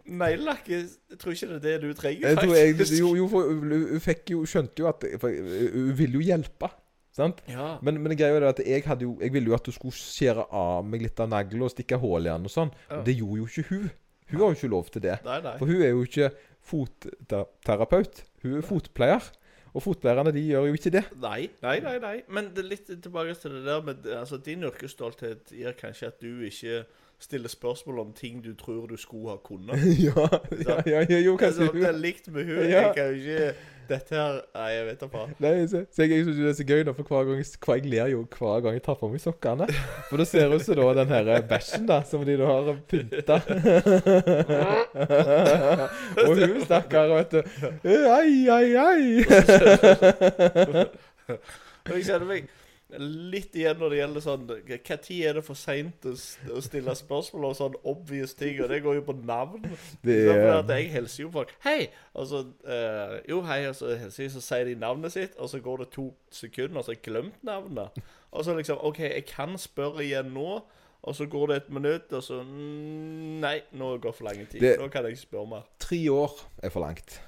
Neglelakk Jeg tror ikke det er det du trenger, faktisk.
jo, jo, for hun fikk jo Skjønte jo at Hun ville jo hjelpe. Sant?
Ja.
Men, men greia er at jeg jo Jeg ville jo at hun skulle skjære av meg litt av neglen og stikke hull i den og sånn.
Ja.
Det gjorde jo ikke hun. Hun har jo ikke lov til det.
Nei, nei.
For hun er jo ikke fotterapeut. Hun er fotpleier. Og fotpleierne de gjør jo ikke det.
Nei, nei, nei, nei. Men det litt tilbake til det der med altså, Din yrkesstolthet gjør kanskje at du ikke stiller spørsmål om ting du tror du skulle ha kunnet. [LAUGHS]
ja, ja, ja, jo, jo,
Altså,
kanskje
det er likt med hun.
Ja.
Jeg kan jo ikke Dette her Nei, jeg vet da faen.
Nei, så, så jeg synes jo det er så gøy da, for hver gang jeg, hver, jeg ler jo hver gang jeg tar på meg sokkene. For det ser ut som da den her bæsjen da, som de da har pynta. Og hun stakkar, vet du. Ai, ai, ai.
Og jeg kjenner meg litt igjen når det gjelder sånn Når er det for seint å, stille spørsmål om sånn obvious ting? Og det går jo på navn.
Det er
at Jeg hilser jo folk. Hei! Og så uh, Jo, hei, og så hilser så sier de navnet sitt, og så går det to sekunder, og så har jeg glemt navnet. Og så liksom OK, jeg kan spørre igjen nå. Og så går det et minutt, og så mm, Nei, nå går for lang tid.
Det-
Nå kan jeg ikke spørre mer.
tre år er for langt.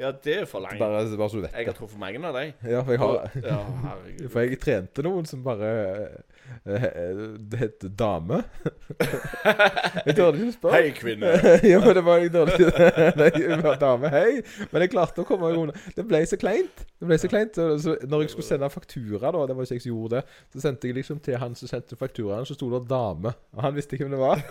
Ja, det er for langt.
Bare, bare så du vet
Jeg har truffet mange av deg.
Ja, for jeg har
Ja, herregud.
For jeg trente noen som bare eh, Det het dame. [LAUGHS] Jeg turte ikke spørre.
Hei, kvinne. [LAUGHS]
ja, men det var litt dårlig. [LAUGHS] Nei, hun var dame, hei. Men jeg klarte å komme meg unna. Det ble så kleint. Det ble så kleint. Så når jeg skulle sende faktura, da, det var ikke jeg som gjorde det, så sendte jeg liksom til han som sendte fakturaen, så sto det 'dame'. Og han visste ikke hvem det var.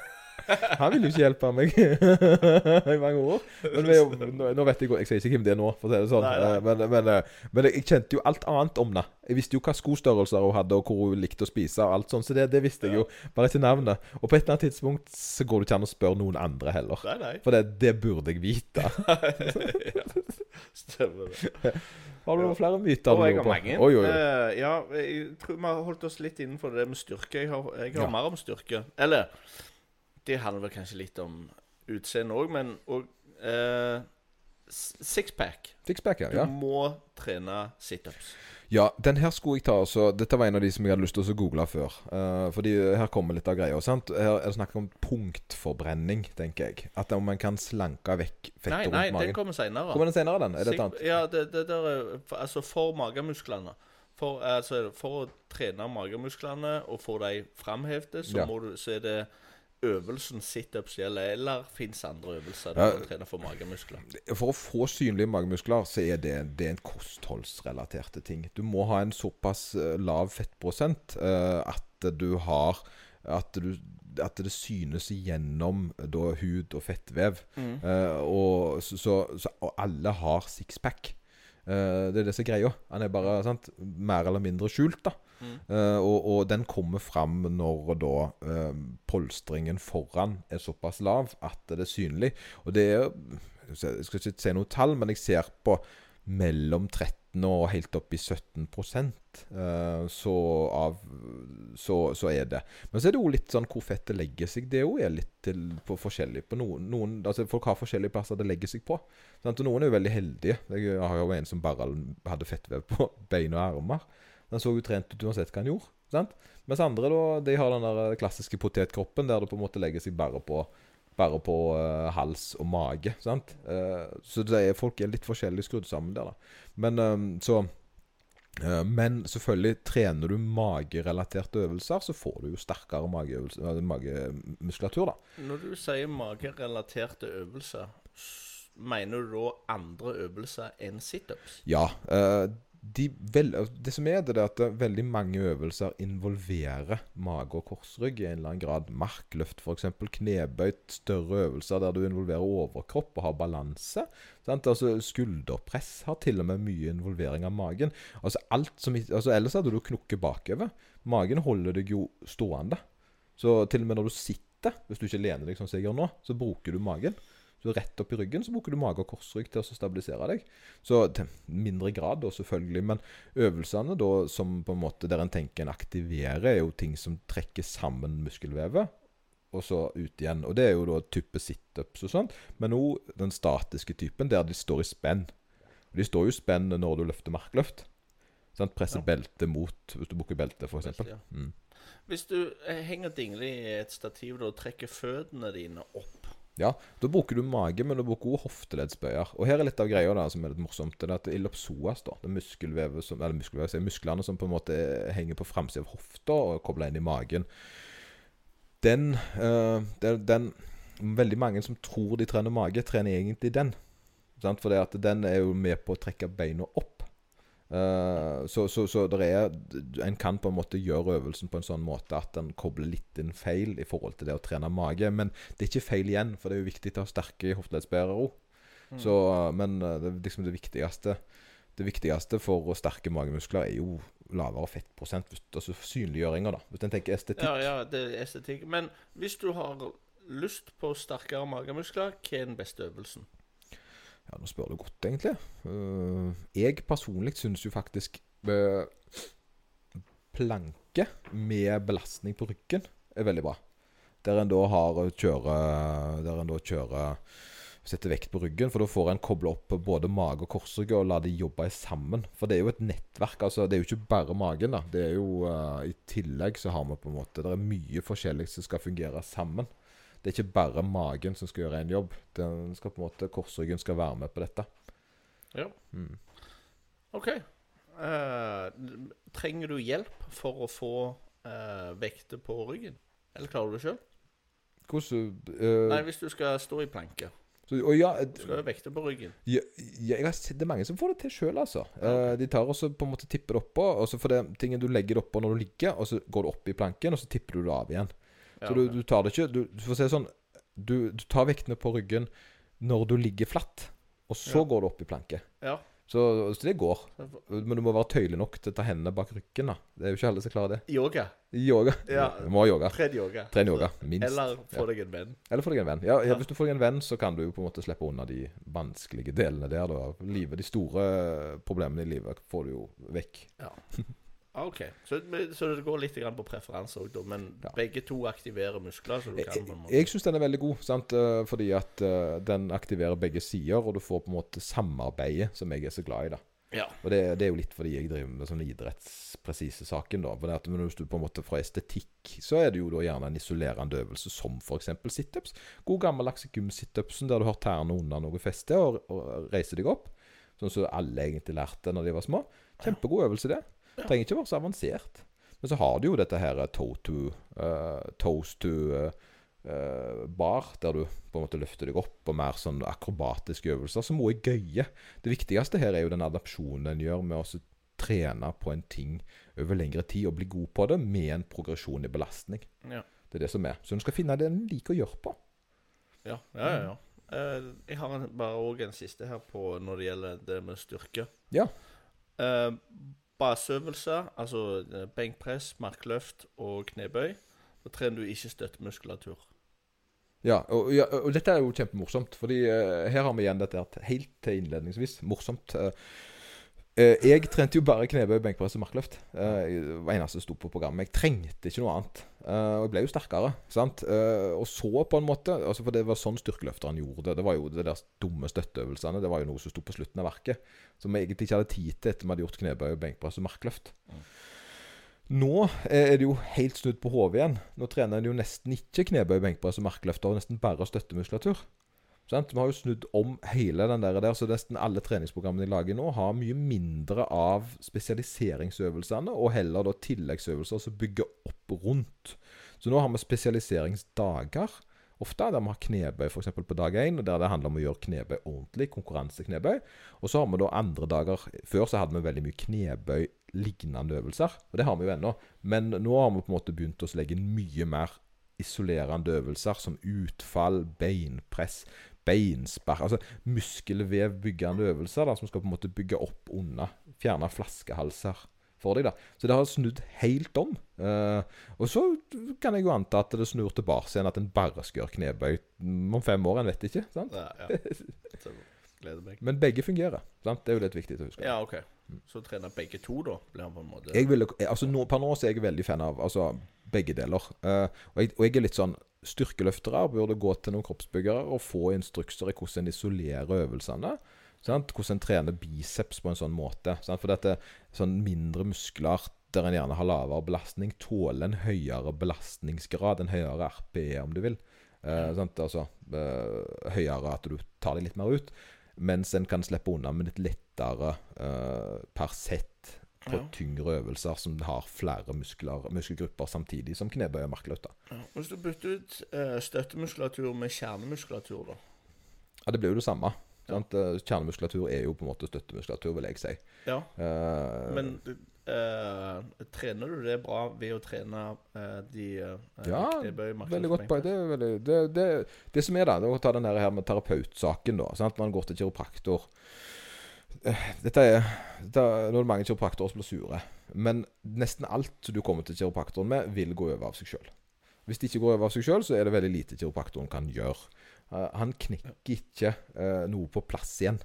[LAUGHS] Han ville jo ikke hjelpe meg [LAUGHS] i mange år. Men jo- nå, vet jeg Jeg sier ikke hvem det er nå, for å si det sånn.
Nei, nei.
Eh, Men, men, eh, men jeg kjente jo alt annet om det. Jeg visste jo hva skostørrelser hun hadde, og hvor hun likte å spise. og alt sånt, Så det, det visste jeg jo, bare ikke navnet. Og på et eller annet tidspunkt så går det ikke an å spørre noen andre heller.
Nei, nei.
For det, det burde jeg vite. [LAUGHS]
ja, stemmer det.
Har du noen flere myter?
Og jeg har mange.
Oi, oi, oi.
Uh, ja, jeg tror vi har holdt oss litt innenfor det med styrke. Jeg har, jeg har
Ja.
mer om styrke. Eller det handler vel kanskje litt om utseende òg, men òg eh, Sixpack.
Sixpack, ja.
Du må trene situps.
Ja, den her skulle jeg ta også Dette var en av de som jeg hadde lyst til å google før. Uh, fordi her kommer litt av greia. sant? Her er det snakk om punktforbrenning, tenker jeg. At om man kan slanke vekk fettet rundt magen.
nei,
nei,
den kommer seinere.
Kommer den senere, den? Er det et annet?
Ja, det, det der er altså for magemusklene. For, altså, for å trene magemusklene og få de framhevet, så,
Ja.
så er det øvelsen situps gjelder, eller fins andre øvelser du
Ja.
kan trene for magemuskler?
For å få synlige magemuskler, så er det, det er en kostholdsrelaterte ting. Du må ha en såpass eh, lav fettprosent uh, at du har at, du, at det synes gjennom da, hud og fettvev. Eh, og, så, så, og alle har sixpack. Eh, det er det som er greia. Han er bare sant, mer eller mindre skjult. da Eh, og, og den kommer fram når da uh, polstringen foran er såpass lav at det er synlig. Og det er Jeg skal ikke si noe tall, men jeg ser på mellom 13 og helt opp i 17 uh, så, av, så, så er det. Men så er det jo litt sånn hvor fettet legger seg. Det jo er litt til, på forskjellig på noen, noen altså Folk har forskjellige plasser det legger seg på. Sant? Og noen er jo veldig heldige. Jeg har jo en som bare hadde fettvev på bein og armer. Den så jo trent ut uansett hva han gjorde. Sant? Mens andre da, de har den der klassiske potetkroppen der det på en måte legger seg bare på bare på uh, hals og mage. Sant? Uh, så det er, folk er litt forskjellig skrudd sammen der. da. Men eh, så eh, Men selvfølgelig, trener du magerelaterte øvelser, så får du jo sterkere magemuskulatur, da.
Når du sier magerelaterte øvelser, mener du da andre øvelser enn situps?
Ja. De vel, det som er det, er at veldig mange øvelser involverer mage og korsrygg i en eller annen grad. Markløft f.eks. Knebøyt. Større øvelser der du involverer overkropp og har balanse. Altså Skulderpress har til og med mye involvering av magen. Altså alt som, altså Ellers hadde du knukket bakover. Magen holder deg jo stående. Så til og med når du sitter, hvis du ikke lener deg som jeg gjør nå, så bruker du magen. Så rett opp i ryggen så bruker du mage og korsrygg til å stabilisere deg. Så til mindre grad, da, selvfølgelig. Men øvelsene da, som på en måte der en tenker en aktiverer, er jo ting som trekker sammen muskelvevet. Og så ut igjen. Og det er jo da type situps og sånt. Men òg den statiske typen der de står i spenn. Og de står jo i spenn når du løfter markløft. Sant? Presser
Ja.
beltet mot Hvis du bruker belte, f.eks.
Ja.
Mm.
Hvis du eh, henger dingle i et stativ og trekker føttene dine opp
Ja, Da bruker du mage, men du bruker også hofteleddsbøyer. Og her er litt av greia da, som er litt morsomt. Det er at ellipsoas, da, det muskelvevet som, eller muskelvevet, er musklene som på en måte henger på framsida av hofta og kobler inn i magen, den, eh, den, den Veldig mange som tror de trener mage, trener egentlig den. Sant? For den er jo med på å trekke beina opp. Eh, så så, så er, en kan på en måte gjøre øvelsen på en sånn måte at den kobler litt inn feil i forhold til det å trene mage. Men det er ikke feil igjen, for det er jo viktig å ha sterke hofteleddsbærere òg. Så, Men eh, det, liksom det viktigste Det viktigste for å sterke magemuskler er jo lavere fettprosent. Altså synliggjøringer, da. Hvis en tenker estetikk.
Ja, ja, det er estetikk. Men hvis du har lyst på sterkere magemuskler, hva er den beste øvelsen?
Ja, nå spør du godt, egentlig. Eh, jeg personlig syns jo faktisk eh, planke med belastning på ryggen er veldig bra. Der en da har å kjøre Der en da kjører Setter vekt på ryggen, for da får en koble opp både mage og korsrygg og la de jobbe sammen. For det er jo et nettverk. altså Det er jo ikke bare magen. da Det er jo uh, I tillegg så har vi på en måte Det er mye forskjellig som skal fungere sammen. Det er ikke bare magen som skal gjøre en jobb. Den skal på en måte Korsryggen skal være med på dette.
Ja.
Mm.
OK. Uh, trenger du hjelp for å få uh, vekter på ryggen? Eller klarer du det sjøl?
Hvordan uh,
Nei, hvis du skal stå i planke.
så, og ja,
Du skal ha vekter på ryggen.
ja, ja, jeg har sett det er mange som får det til sjøl, altså. Eh, de tar og så på en måte tipper det oppå, og så for det tingen du legger det oppå når du ligger, og så går du opp i planken, og så tipper du det av igjen. Så du, du tar det ikke Du, du får se sånn du, du tar vektene på ryggen når du ligger flatt, og så går du opp i planke.
ja.
Så, så det går. Men du må være tøyelig nok til å ta hendene bak ryggen. da Det er jo ikke alle som klarer det.
Yoga.
Yoga.
Ja. [LAUGHS]
Du må ha yoga.
Tren yoga.
Tren yoga, minst.
Eller få deg en venn.
Eller få deg en venn. Ja, ja,
Ja.
Hvis du får deg en venn, så kan du jo på en måte slippe unna de vanskelige delene der. Da. Livet, De store problemene i livet får du jo vekk.
Ja. [LAUGHS] Ah, OK. Så, så det går litt på preferanse òg. Men
Ja.
begge to aktiverer muskler, så du
Jeg,
kan på en måte
jeg syns den er veldig god, sant? eh, fordi at eh, den aktiverer begge sider, og du får på en måte samarbeidet som jeg er så glad i. da
Ja.
Og det, det er jo litt fordi jeg driver med sånn idrettspresise saken. da For det at Hvis du på en måte fra estetikk, så er det jo da gjerne en isolerende øvelse som f.eks. situps. God gammeldags gym-situpsen der du har tærne under noe feste og, og reiser deg opp. Sånn som alle egentlig lærte når de var små. Kjempegod øvelse, det. Trenger ikke være så avansert. Men så har du jo dette her toe to uh, toes to uh, uh, bar, der du på en måte løfter deg opp, og mer sånn akrobatiske øvelser, som også er gøye. Det viktigste her er jo den adapsjonen en gjør med å trene på en ting over lengre tid og bli god på det med en progresjon i belastning.
Ja.
Det er det som er. Så du skal finne det en liker å gjøre på.
Ja, ja, ja. ja. Eh, jeg har en, bare òg en siste her på når det gjelder det med styrke.
Ja.
Eh, baseøvelser, altså eh, benkpress, markløft og knebøy. Da trener du ikke støttemuskulatur.
Ja og, ja, og, dette er jo kjempemorsomt. Fordi uh, her har vi igjen dette helt til innledningsvis. Morsomt. Uh, jeg trente jo bare knebøy, benkpress og markløft. det var eneste som sto på programmet. Jeg trengte ikke noe annet. og jeg ble jo sterkere. sant? og så på en måte altså For det var sånn styrkeløfteren gjorde det. Det var jo de der dumme støtteøvelsene. Det var jo noe som sto på slutten av verket. Som vi egentlig ikke hadde tid til etter vi hadde gjort knebøy, benkpress og markløft. Mm. Nå er det jo helt snudd på hodet igjen. Nå trener en jo nesten ikke knebøy, benkpress og markløft, og nesten bare støttemuskulatur. Sant? Vi har jo snudd om hele den der, der, så nesten alle treningsprogrammene jeg lager nå, har mye mindre av spesialiseringsøvelsene, og heller da tilleggsøvelser som bygger opp rundt. Så nå har vi spesialiseringsdager. Ofte der vi har knebøy f.eks. på dag én, der det handler om å gjøre knebøy ordentlig. Konkurranseknebøy. Og så har vi da andre dager Før så hadde vi veldig mye knebøy lignende øvelser. Og det har vi jo ennå. Men nå har vi på en måte begynt å legge inn mye mer isolerende øvelser, som utfall, beinpress, beinspark Altså muskelvevbyggende øvelser da, som skal på en måte bygge opp under. Fjerne flaskehalser for deg. da. Så det har snudd helt om. Uh, og så kan jeg jo anta at det snur tilbake igjen, at en bare skal gjøre knebøy om fem år. En vet ikke. sant? Ja, ja. [LAUGHS] Gleder meg. Men begge fungerer. sant? Det er jo litt viktig å huske.
Ja, ok. Så trener begge to, da? blir han på en måte...
Jeg vil, altså nå, Per nå så er jeg veldig fan av altså, begge deler. Uh, og, jeg, og, jeg, er litt sånn Styrkeløftere burde gå til noen kroppsbyggere og få instrukser i hvordan en isolerer øvelsene. Sant? Hvordan en trener biceps på en sånn måte. Sant? For dette sånn mindre muskler der en gjerne har lavere belastning, tåler en høyere belastningsgrad, en høyere RPE, om du vil. Uh, altså eh, høyere at du tar det litt mer ut. Mens en kan slippe unna med litt lettere eh, per sett på ja. tyngre øvelser som har flere muskler, muskelgrupper samtidig som knebøy og markløfter.
Ja. Hvis du bytter ut uh, støttemuskulatur med kjernemuskulatur, da?
Ja, det blir jo det samme. Ja. Kjernemuskulatur er jo på en måte støttemuskulatur, vil jeg si.
Ja. Uh, Men Uh, trener du det bra ved å trene uh, de
Ja, veldig godt poeng. Det, veldig, det, det, det, som er da, det er å ta den her med terapeutsaken, da. Sant? Man går til kiropraktor. Dette er, dette, Nå er det mange kiropraktorer som blir sure. Men nesten alt du kommer til kiropraktoren med, vil gå over av seg sjøl. Hvis det ikke går over av seg sjøl, så er det veldig lite kiropraktoren kan gjøre. han knekker ikke noe på plass igjen.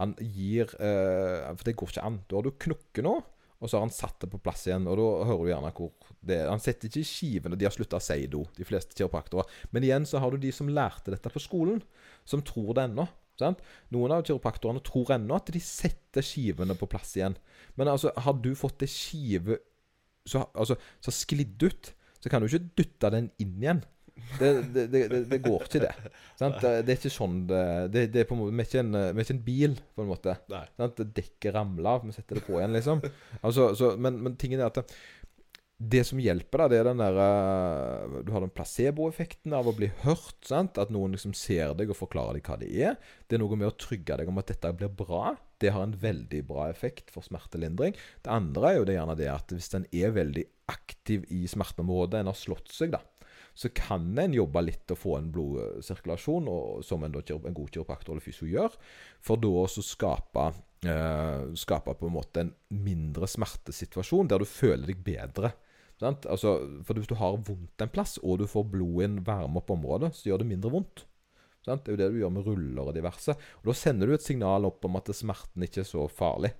Han gir For det går ikke an. Da har du knukket nå og så har han satt det på plass igjen. Og da hører du gjerne hvor det er. Han setter ikke i skivene. De har slutta å si do, de fleste kiropraktorer. Men igjen så har du de som lærte dette på skolen, som tror det ennå. Sant? Noen av kiropraktorene tror ennå at de setter skivene på plass igjen. Men altså, har du fått ei skive som altså, sklidd ut, så kan du ikke dytte den inn igjen. Det, det, det, det, går ikke, det. Sant? Det er ikke sånn det, er på en måte, Vi er ikke en, er ikke en bil, på en måte. Sant? Dekket ramler av. Vi setter det på igjen, liksom. Altså, så, men, men tingen er at det som hjelper, da, det er den der uh, Du har den placeboeffekten av å bli hørt. Sant? At noen liksom ser deg og forklarer deg hva det er. Det er noe med å trygge deg om at dette blir bra. Det har en veldig bra effekt for smertelindring. Det andre er jo det gjerne det at hvis en er veldig aktiv i smerteområdet, en har slått seg, da så kan en jobbe litt og få en blodsirkulasjon, og, som en, en god kiropraktor eller fysio gjør, for da å skape, eh, skape på en måte en mindre smertesituasjon der du føler deg bedre. Altså, for Hvis du har vondt en plass, og du får blod i en varme opp området, så gjør det mindre vondt. Sant? Det er jo det du gjør med ruller og diverse. Og Da sender du et signal opp om at smerten ikke er så farlig.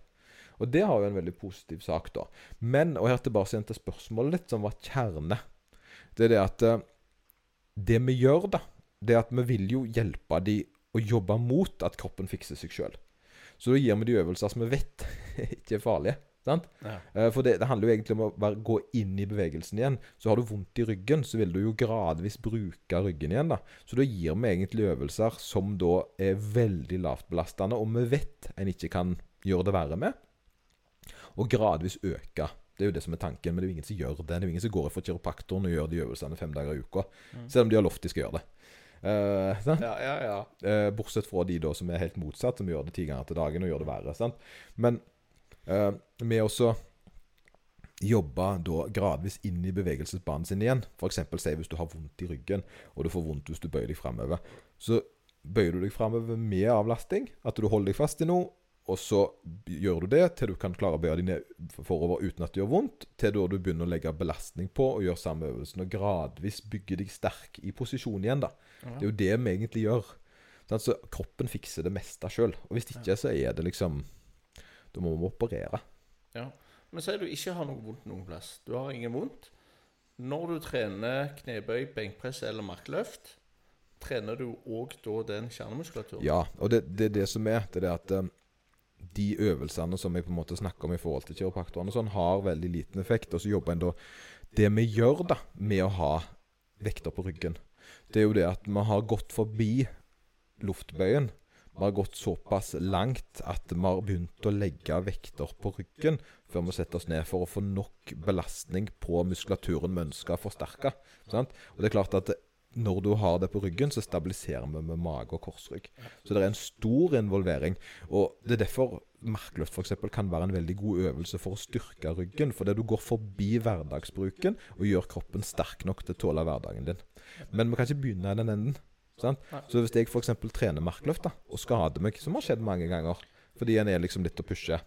Og det har jo en veldig positiv sak, da. Men, og her tilbake til spørsmålet ditt, som var kjerne det er det at eh, Det vi gjør, da, det er at vi vil jo hjelpe de å jobbe mot at kroppen fikser seg sjøl. Så da gir vi de øvelser som vi vet [LAUGHS] ikke er farlige. Sant? Ja. Eh, for det, det, handler jo egentlig om å bare gå inn i bevegelsen igjen. Så har du vondt i ryggen, så vil du jo gradvis bruke ryggen igjen. da. Så da gir vi egentlig øvelser som da er veldig lavt belastende, og vi vet en ikke kan gjøre det verre med. og gradvis øke. Det er jo det som er tanken, men det er jo ingen som gjør det. Det er jo ingen som går for kiropraktoren og gjør de øvelsene fem dager i uka, selv om de har lovt de skal gjøre det. Uh, sant?
Ja, ja, ja.
Uh, bortsett fra de da som er helt motsatt, som gjør det ti ganger til dagen og gjør det verre. Sant? Men eh, med også jobbe da gradvis inn i bevegelsesbanen sin igjen. F.eks. si hvis du har vondt i ryggen, og du får vondt hvis du bøyer deg framover. Så bøyer du deg framover med avlasting, at du holder deg fast i noe, og så gjør du det til du kan klare å bøye deg ned forover uten at det gjør vondt, til da du begynner å legge belastning på og gjøre samme øvelsen, og gradvis bygge deg sterk i posisjon igjen. da. Det er jo det vi egentlig gjør. Så kroppen fikser det meste sjøl. Og hvis ikke, så er det liksom Da må vi operere.
ja. Men si du ikke har noe vondt noen plass. Du har ingen vondt. Når du trener knebøy, benkpress eller markløft, trener du òg da den kjernemuskulaturen?
Ja, og det er det, det som er. Det er at um, de øvelsene som jeg på en måte snakker om i forhold til kiropraktorene, sånn, har veldig liten effekt. Og så jobber en da Det vi gjør da med å ha vekter på ryggen, det er jo det at vi har gått forbi luftbøyen. Vi har gått såpass langt at vi har begynt å legge vekter på ryggen før vi setter oss ned, for å få nok belastning på muskulaturen vi ønsker. Sant? Og det er klart at når du har det på ryggen, så stabiliserer vi med mage og korsrygg. Så det er en stor involvering. Og det er derfor markløft f.eks. kan være en veldig god øvelse for å styrke ryggen. Fordi du går forbi hverdagsbruken og gjør kroppen sterk nok til å tåle hverdagen din. Men vi kan ikke begynne i den enden. Sant? Så hvis jeg f.eks. trener markløft da, og skader meg, som har skjedd mange ganger, fordi en er liksom litt å pushe,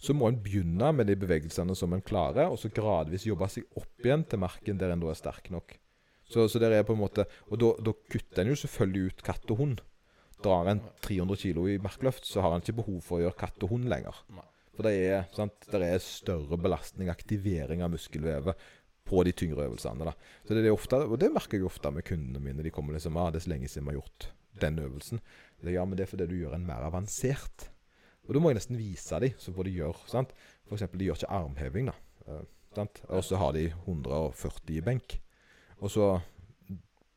så må en begynne med de bevegelsene som en klarer, og så gradvis jobbe seg opp igjen til marken der en da er sterk nok. Så, så der er på en måte Og da, kutter en jo selvfølgelig ut katt og hund. Drar en 300 kilo i markløft, så har en ikke behov for å gjøre katt og hund lenger. For det er, sant, det er større belastning, aktivering av muskelvevet, på de tyngre øvelsene. da. Så det er det ofte, Og det merker jeg ofte med kundene mine. De kommer liksom ah, 'Det er så lenge siden vi har gjort den øvelsen.' Det ja, men det er fordi du gjør en mer avansert. Og da må jeg nesten vise dem så hva de gjør. sant? For eksempel, de gjør ikke armheving, da. Eh, sant? Og så har de 140 i benk. Og så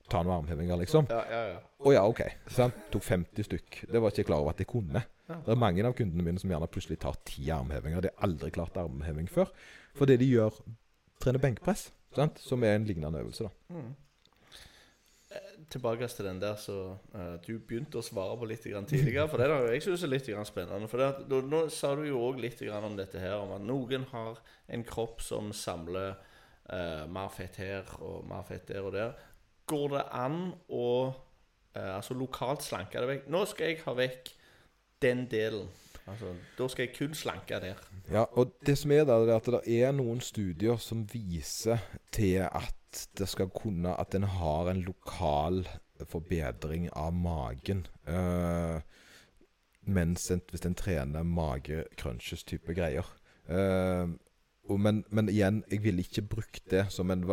ta noen armhevinger, liksom.
Ja, ja, ja.
Å ja, OK. Sant? Tok 50 stykk. Det var ikke jeg klar over at jeg kunne. Det er mange av kundene mine som gjerne plutselig tar ti armhevinger. De har aldri klart armheving før. For det de gjør, trener benkpress, sant? som er en lignende øvelse. da.
Mm. Tilbake til den der så uh, du begynte å svare på litt tidligere. For det er da, jeg synes er litt spennende. For det at, nå, sa du jo òg litt om dette her, om at noen har en kropp som samler uh, mer fett her og mer fett der og der. Går det an å uh, altså lokalt slanke det vekk? Nå skal jeg ha vekk den delen. Altså, Da skal jeg kun slanke der.
Ja, og det som er der, er at det er noen studier som viser til at det skal kunne At en har en lokal forbedring av magen. Uh, mens en, hvis en trener mage-crunches-type greier. Uh, men, men igjen, jeg ville ikke brukt det som en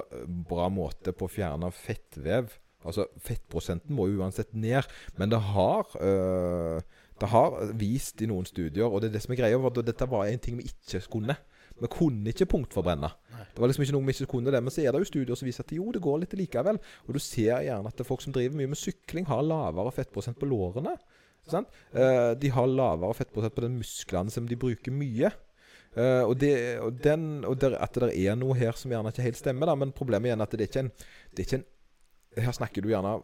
bra måte på å fjerne fettvev. Altså, Fettprosenten må jo uansett ned, men det har eh, Det har vist i noen studier, og det er det som er greia, for dette var en ting vi ikke kunne. Vi kunne ikke punktforbrenne. Det var liksom ikke noe vi ikke kunne det. Men så er det jo studier som viser at jo, det går litt likevel. Og du ser gjerne at folk som driver mye med sykling, har lavere fettprosent på lårene. Sant? Eh, de har lavere fettprosent på den musklene som de bruker mye. Eh, og det, og den, og der, at det er noe her som gjerne ikke helt stemmer, da. Men problemet er at det er ikke en, det er ikke en Her snakker du gjerne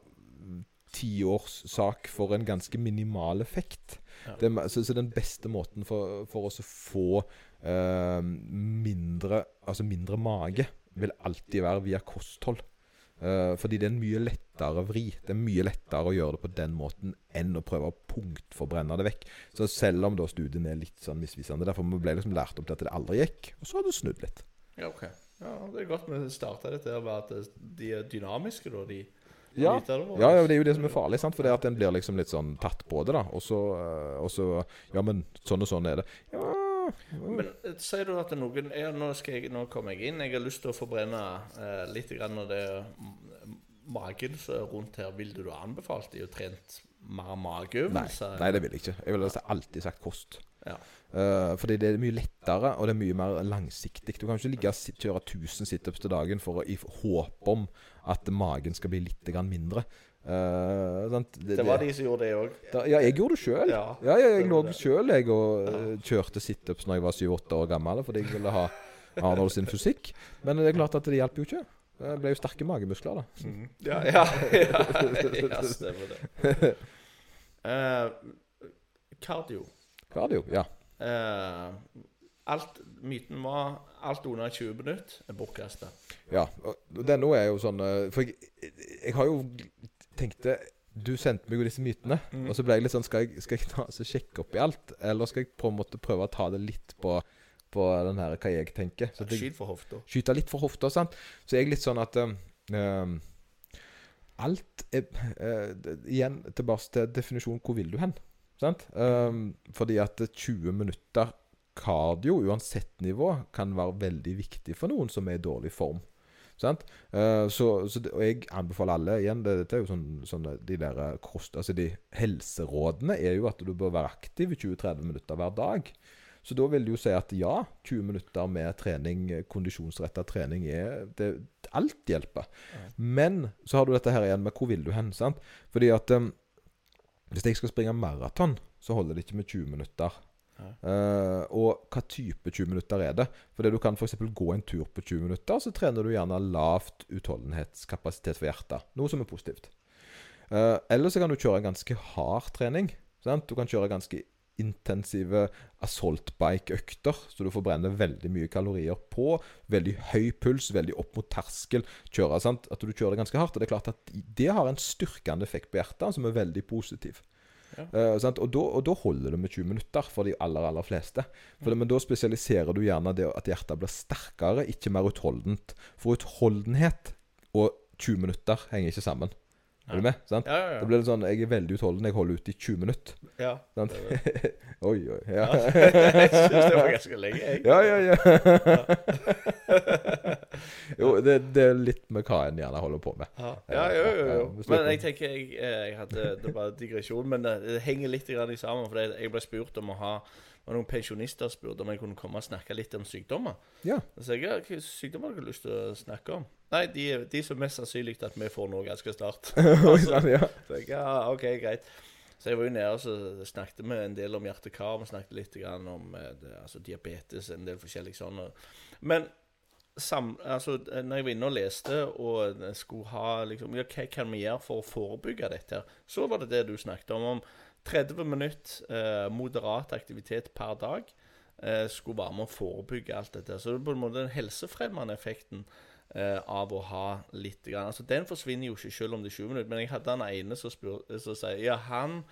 tiårssak for en ganske minimal effekt.
Ja.
Det, så, så den beste måten for, for oss å få uh, mindre, altså mindre mage, vil alltid være via kosthold. Uh, fordi det er en mye lettere vri. Det er mye lettere å gjøre det på den måten enn å prøve å punktforbrenne det vekk. Så selv om da studien er litt sånn misvisende Derfor vi ble liksom lært opp til at det aldri gikk, og så har det snudd litt.
Ja, ok. Ja, Det er godt vi starta dette med at de er dynamiske, da. De
Ja. Ja, ja, det er jo det som er farlig, sant? for det at en blir liksom litt sånn tatt på det, da. Og så, eh, og så Ja, men sånn og sånn er det. Ja,
Men eh, sier du at noen ja, nå, jeg, nå kommer jeg inn. Jeg har lyst til å forbrenne eh, litt grann av det mm, magen som er rundt her. Ville du anbefalt de å trent mer
Nei,
mageøvelser?
nei, det vil jeg ikke. Jeg ville alltid sagt kost.
Ja.
Uh, fordi det er mye lettere, og det er mye mer langsiktig. Du kan ikke ligge og kjøre 1000 situps til dagen for å, i håp om at magen skal bli litt mindre. Uh, sant?
Det var de som gjorde det òg.
Ja, jeg gjorde det sjøl.
Ja,
Ja, jeg lå sjøl og ja. kjørte situps når jeg var 7-8 år gammel fordi jeg ville ha Arnold sin fysikk. Men det er klart at det hjelper jo ikke. Det ble jo sterke magemuskler, da.
Ja, ja, ja, [LAUGHS] ja stemmer det. Uh, [LAUGHS] cardio.
Cardio, ja.
Eh, alt, myten var alt under 20 minutter er bortkasta.
ja. Og denne er jo sånn eh, For jeg, jeg har jo tenkte Du sendte meg jo disse mytene,
Mm.
og så ble jeg litt sånn Skal jeg, skal jeg ta, så sjekke opp i alt, eller skal jeg på en måte prøve å ta det litt på, på den her hva jeg tenker? Så jeg,
Skyt for hofta.
skyte litt for hofta. Sant? Så jeg er litt sånn at um, Alt er uh, Igjen tilbake til definisjonen 'hvor vil du hen?' Sant? Um, fordi at 20 minutter cardio, uansett nivå, kan være veldig viktig for noen som er i dårlig form. Sant? Eh, så, så det, og jeg anbefaler alle igjen det, er jo sånn, sånne de der eh, kost... Altså de helserådene er jo at du bør være aktiv i 20-30 minutter hver dag. Så da vil det jo si at ja, 20 minutter med trening, kondisjonsretta trening, er det, Alt hjelper. Men så har du dette her igjen med hvor vil du hen? sant? Fordi at um, hvis jeg skal springe maraton, så holder det ikke med 20 minutter. Eh, og hva type 20 minutter er det? Fordi du kan f.eks. gå en tur på 20 minutter, så trener du gjerne lavt utholdenhetskapasitet for hjertet. Noe som er positivt. Uh, eller så kan du kjøre en ganske hard trening. Sant? Du kan kjøre ganske intensive assault bike-økter, så du forbrenner veldig mye kalorier på. Veldig høy puls, veldig opp mot terskel. Kjøre, sant? At du kjører det ganske hardt. Og det er klart at det har en styrkende effekt på hjertet, som er veldig positiv. Eh, sant? Og, da, og da holder det med 20 minutter for de aller aller fleste. For det, men da spesialiserer du gjerne det at hjertet blir sterkere, ikke mer utholdent. For utholdenhet og 20 minutter henger ikke sammen. Er du med? Sant?
Ja, ja, ja.
Det blir litt sånn, Jeg er veldig utholden, jeg holder ut i 20 minutter.
ja.
Sant?
det det. [LAUGHS]
oi, oi. Ja, [LAUGHS]
jeg syns det var ganske lenge, jeg.
ja, ja. ja. [LAUGHS] jo, det, det er litt med hva en gjerne holder på med.
Ja, ja, jo, jo, jo.
Ja,
Men jeg tenker jeg, eh, jeg hadde Det var digresjon, men det, det henger litt grann i sammen. For jeg ble spurt om å ha det var noen pensjonister spurte om jeg kunne komme og snakke litt om sykdommer.
Ja.
Så jeg, hvilke sykdommer har du lyst til å snakke om? Nei, de, de som mest sannsynlig at vi får noe ganske snart. [LAUGHS]
Sånn, ja.
Så jeg, ja, ok, greit. Så jeg var jo nede og så snakket vi en del om hjertekar. Vi snakket litt grann om eh, det, altså diabetes, en del forskjellig sånn. Men sam, altså, når jeg var inne og leste og skulle ha liksom, ja, Hva kan vi gjøre for å forebygge dette? her, Så var det det du snakket om. om 30 minutter eh, moderat aktivitet per dag eh, skulle være med å forebygge alt dette. Så det er på en måte den helsefremmende effekten eh, av å ha litt grann. Altså Den forsvinner jo ikke selv om det er 20 minutter. Men jeg hadde han ene som, som sier Ja, han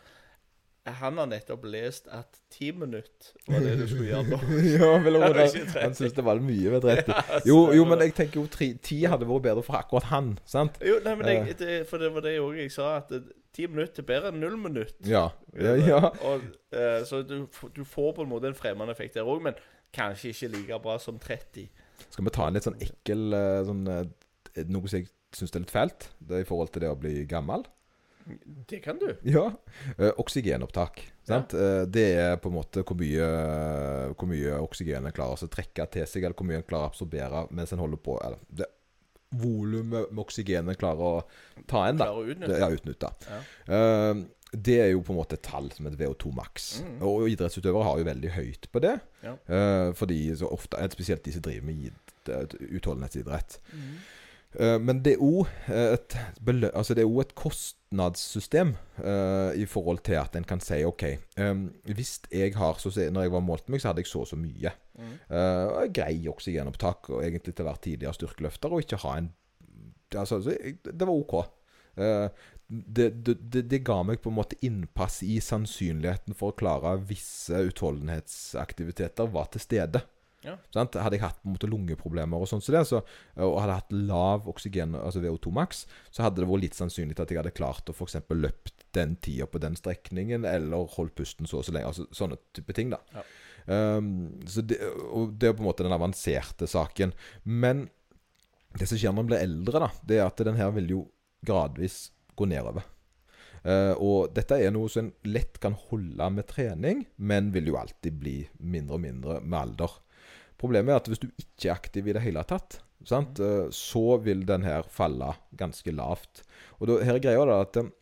han har nettopp lest at ti minutter var det du skulle gjøre nå. [LAUGHS]
ja, vel, han,
ikke 30.
han syntes det var mye ved 30. Jo, jo, men jeg tenker jo tre, ti hadde vært bedre for akkurat han. Sant?
Jo, nei, men jeg, det, For det var det òg jeg sa, at ti minutter er bedre enn null minutt.
Ja. Ja, ja.
Og, uh, så du, du får på en måte en fremmed effekt der òg, men kanskje ikke like bra som 30.
Skal vi ta en litt sånn ekkel eh, sånn, eh, Noe som jeg syns er litt fælt, det er i forhold til det å bli gammel.
Det kan du.
Ja. Oksygenopptak. Sant? Eh, det er på en måte hvor mye, hvor mye oksygen en klarer å trekke til seg, eller hvor mye en klarer å absorbere mens en holder på. Eller det volumet med oksygenet klarer å ta inn, da.
Klarer å utnytte.
Ja, utnytte.
Ja.
Uh, det er jo på en måte et tall som et VO2 maks.
Mm.
Og idrettsutøvere har jo veldig høyt på det.
Ja.
Uh, fordi så ofte, Spesielt de som driver med id- utholdenhetsidrett.
Mhm.
Eh, men det er òg et, altså et kostnadssystem uh, i forhold til at en kan si OK um, Hvis jeg har så, Når jeg var målt meg, så hadde jeg så og så mye. Mm. Uh, grei oksygenopptak, og egentlig til å være tidligere styrkeløfter, og ikke ha en altså, Det var OK. Uh, det, det, det, det ga meg på en måte innpass i sannsynligheten for å klare visse utholdenhetsaktiviteter var til stede.
Ja.
Hadde jeg hatt på en måte lungeproblemer og sånn som det, så, og hadde hatt lav oksygen, altså VO2 maks, så hadde det vært litt sannsynlig at jeg hadde klart å f.eks. løpt den tida på den strekningen, eller holdt pusten så og så lenge. Altså sånne type ting, da.
Ja.
Um, så det, og det er på en måte den avanserte saken. Men det som skjer når man blir eldre, da, det er at den her vil jo gradvis gå nedover. Uh, og dette er noe som en lett kan holde med trening, men vil jo alltid bli mindre og mindre med alder. Problemet er at hvis du ikke er aktiv i det hele tatt, sant? Eh, så vil den her falle ganske lavt. Og da, her er greia da at eh,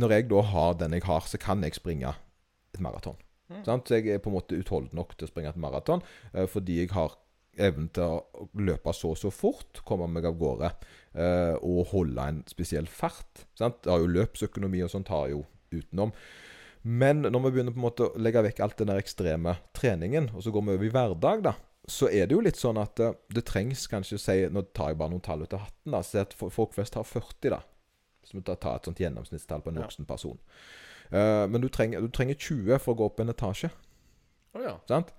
når jeg da har den jeg har, så kan jeg springe et maraton. Sant? Så jeg er på en måte utholdt nok til å springe et maraton eh, fordi jeg har evnen til å løpe så og så fort, komme meg av gårde og holde en spesiell fart. Sant? Det har jo løpsøkonomi og sånt har jo utenom. Men når vi begynner på en måte å legge vekk alt den der ekstreme treningen, og så går vi over i hverdag, da, så er det jo litt sånn at eh, det trengs kanskje å si Nå tar jeg bare noen tall ut av hatten. da, Si at folk flest har 40, da. Så vi tar ta et sånt gjennomsnittstall på en
Ja.
voksen person. Uh, men du trenger, du trenger 20 for å gå opp en etasje.
Å ja.
Sant?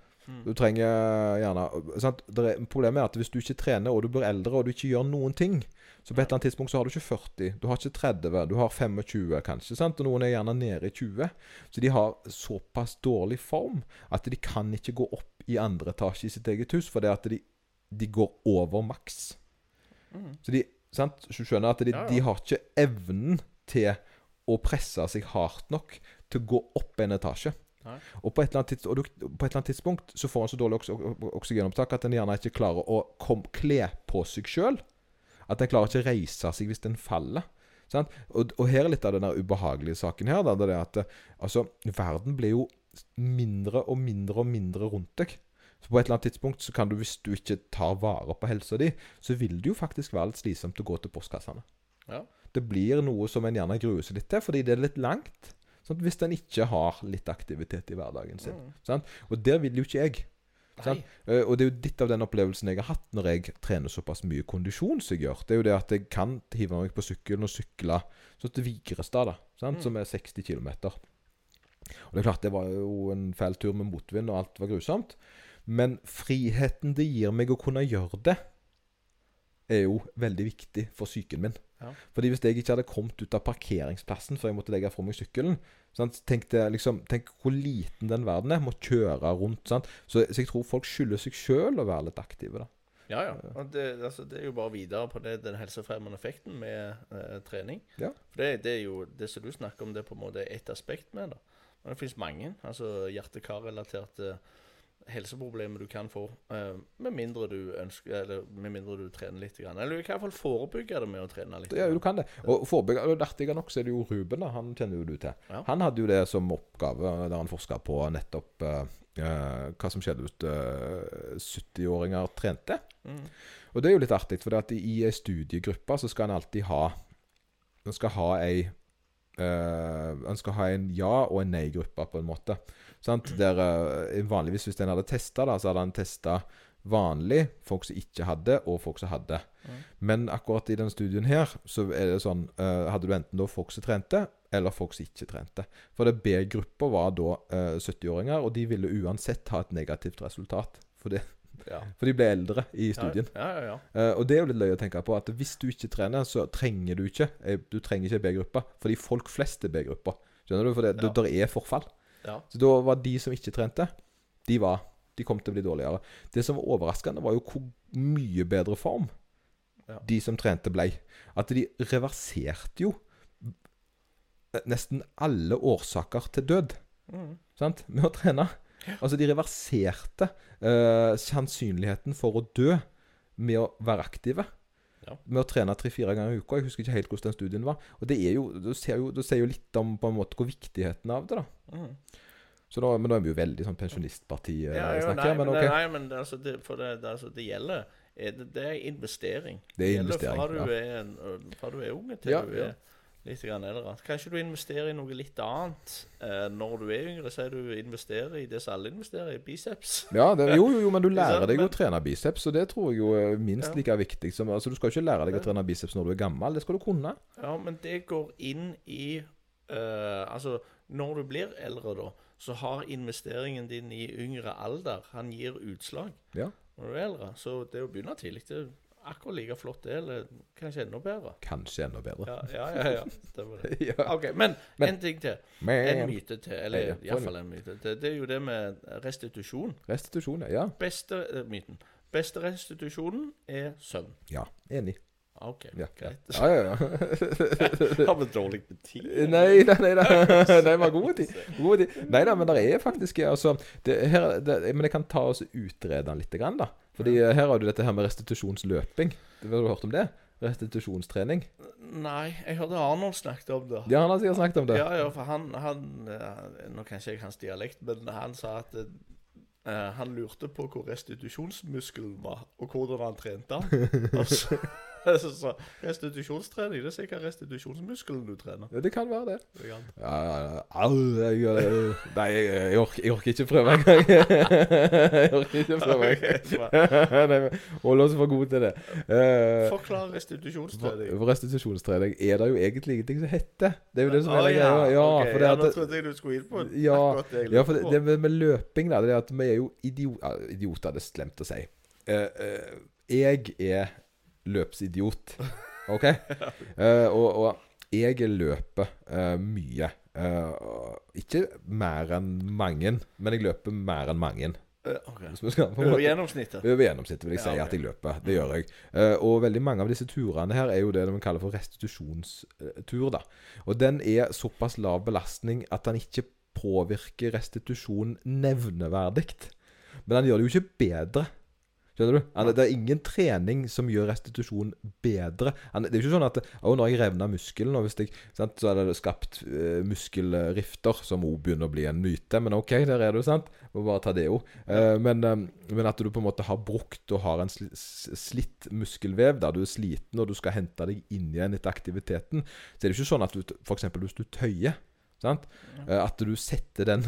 Du trenger gjerne sant? Er, Problemet er at hvis du ikke trener, og du blir eldre, og du ikke gjør noen ting, så på et eller annet tidspunkt så har du ikke 40, du har ikke 30, du har 25 kanskje. sant? Og noen er gjerne nede i 20. Så de har såpass dårlig form at de kan ikke gå opp i andre etasje i sitt eget hus, fordi at de, de går over maks. Så de sant? Så du skjønner at de,
Ja, ja.
de har ikke evnen til å presse seg hardt nok til å gå opp en etasje.
Nei.
Og på et, tids, og du, på et eller annet tidspunkt så får han så dårlig oks oksygenopptak at en gjerne ikke klarer å kom, kle på seg sjøl. At en klarer ikke å reise seg hvis den faller. Sant? Og, og her er litt av den ubehagelige saken her. Da, det er at eh, altså, verden blir jo mindre og mindre og mindre rundt deg. Så på et eller annet tidspunkt så kan du, hvis du ikke tar vare på helsa di, så vil det jo faktisk være litt slitsomt å gå til postkassene.
Ja.
Det blir noe som en gjerne gruer seg litt til, fordi det er litt langt. Sant? Hvis en ikke har litt aktivitet i hverdagen sin. Sant? Og der vil jo ikke jeg. Sant? Eh, og det er jo litt av den opplevelsen jeg har hatt når jeg trener såpass mye kondisjon som jeg gjør. Det er jo det at jeg kan hive meg på sykkelen og sykle sånn til Vigrestad, da, sant? som er 60 km. Og det er klart, det var jo en fæl tur med motvind, og alt var grusomt. Men friheten det gir meg å kunne gjøre det, er jo veldig viktig for psyken min.
Ja.
Fordi hvis jeg ikke hadde kommet ut av parkeringsplassen før jeg måtte legge fra meg sykkelen sant? Tenk, det, liksom, tenk hvor liten den verden er. Må kjøre rundt. Så, så jeg tror folk skylder seg sjøl å være litt aktive. da.
Ja, ja. Det, altså, det er jo bare videre på det, den helsefremmende effekten med eh, trening.
Ja.
For det, det er jo det som du snakker om, det er på en måte ett aspekt med det. Men det finnes mange. altså Hjerte-kar-relaterte helseproblemer du kan få, eh, med mindre du ønsker Eller med mindre du trener litt. Eller du kan i hvert fall forebygge det med å trene litt.
Ja, du kan det. Og forebygge, og Artig nok så er det jo Ruben, da. Han kjenner jo du til.
Ja.
Han hadde jo det som oppgave der han forska på nettopp eh, hva som skjedde hvis uh, 70-åringer trente.
Mm.
Og det er jo litt artig, for i ei studiegruppe så skal en alltid ha En skal ha ei eh, å ha en ja- og en nei-gruppe, på en måte. Sant? Der eh, Vanligvis, hvis en hadde testa, så hadde en testa vanlig, folk som ikke hadde, og folk som hadde. Men akkurat i denne studien her, så er det sånn uh, Hadde du enten da folk som trente, eller folk som ikke trente. For det B-gruppa var da uh, 70-åringer, og de ville uansett ha et negativt resultat. For, det,
Ja.
for de ble eldre i studien.
Ja, ja, ja.
Eh, og det er jo litt løye å tenke på at hvis du ikke trener, så trenger du ikke eh, Du trenger ikke B-gruppa, fordi folk flest er B-gruppa. Skjønner du? For det, der er forfall.
ja.
Så da var de som ikke trente, de var De kom til å bli dårligere. Det som var overraskende, var jo hvor mye bedre form
Ja.
de som trente, ble. At de reverserte jo nesten alle årsaker til død
Mm.
sant? med å trene. Altså, de reverserte uh, sannsynligheten for å dø med å være aktive.
Ja.
Med å trene tre-fire ganger i uka. Jeg husker ikke helt hvordan den studien var. Og det er jo, Du ser jo, du ser jo litt om på en måte hvor viktigheten av det. da.
Mm.
Så da, men da er vi jo veldig sånn pensjonistparti eh,
Ja,
snakker,
nei,
men ok.
nei, men det, altså, det, for det, det, altså, det gjelder er det, det er investering.
Det er investering,
Fra du,
ja.
er, en, fra du er unge til
Ja,
du er litt grann eldre. Kanskje du investerer i noe litt annet eh, når du er yngre. Sier du investerer i det som alle investerer i, biceps.
Ja, det, jo, jo, jo, men du [LAUGHS] lærer deg
Men-
å trene biceps, og det tror jeg jo er minst
Ja.
like viktig som Altså, du skal jo ikke lære deg å trene biceps når du er gammel, det skal du kunne.
Ja, men det går inn i eh, Altså, når du blir eldre, da, så har investeringen din i yngre alder Han gir utslag
Ja.
når du er eldre. Så det å begynne tidlig det er akkurat like flott, det, eller kanskje enda bedre.
Kanskje enda bedre.
Ja, ja, ja. ja. Det var det. [LAUGHS]
Ja.
OK, men,
Men-
en ting til. En myte til, eller
Ja,
iallfall en myte. til. det er jo det med restitusjon.
restitusjon, ja.
Beste uh, myten. Beste restitusjonen er søvn.
Ja, enig.
OK,
Ja,
greit.
Ja, ja, ja. [LAUGHS]
Har vi dårlig tid?
Nei, nei, nei, nei. [LAUGHS] vi har god tid. Nei da, men det er faktisk altså det, her, det, Men jeg kan ta oss utrede den litt, grann, da. Fordi eh, her har du dette her med restitusjonsløping. Har du hørt om det? Restitusjonstrening.
Nei, jeg hørte Arnold snakket om det.
Ja, han har sikkert snakket om det.
Ja, ja, for han, han eh, Nå kan ikke jeg hans dialekt, men han sa at eh, han lurte på hvor restitusjonsmuskelen var, og hvordan han trente den. [LAUGHS] Og [LAUGHS] så, så, restitusjonstrening, det er sikkert restitusjonsmuskelen du trener.
Ja, det kan være det.
Det kan-
Ja, ja. Au, jeg, jeg, nei, jeg, orker, jeg orker ikke prøve engang. [LAUGHS] jeg orker ikke prøve engang. [LAUGHS] Hold oss for gode til det. Uh,
Forklar restitusjonstrening.
for restitusjonstrening er det jo egentlig ingenting som heter. Det er jo det som er greia. Ja,
Nå trodde jeg du skulle inn på
Ja, for det, det med, med løping, da, det er at vi er jo idiot, idioter. Det er slemt å si. Uh, uh, jeg er løpsidiot. OK? Uh, [LAUGHS] og, og jeg løper uh, mye. Uh, ikke mer enn mange, men jeg løper mer enn mange. Okay.
Over gjennomsnittet.
over gjennomsnittet vil jeg si
Ja, ok.
at jeg løper. Det gjør jeg. Og veldig mange av disse turene her er jo det de kaller for restitusjonstur. da. Og den er såpass lav belastning at den ikke påvirker restitusjon nevneverdig. Men den gjør det jo ikke bedre. Skjønner du? Han- Det er ingen trening som gjør restitusjon bedre. Han- Det er jo ikke sånn at Å, nå har jeg revna muskelen, og hvis jeg, sant, så er det skapt uh, muskelrifter, som òg begynner å bli en myte. Men OK, der er du, sant? Må bare ta det òg. men, eh, men at du på en måte har brukt og har en sli, slitt muskelvev, der du er sliten og du skal hente deg inn igjen etter aktiviteten, så er det ikke sånn at du f.eks. hvis du tøyer, sant? uh, at du setter den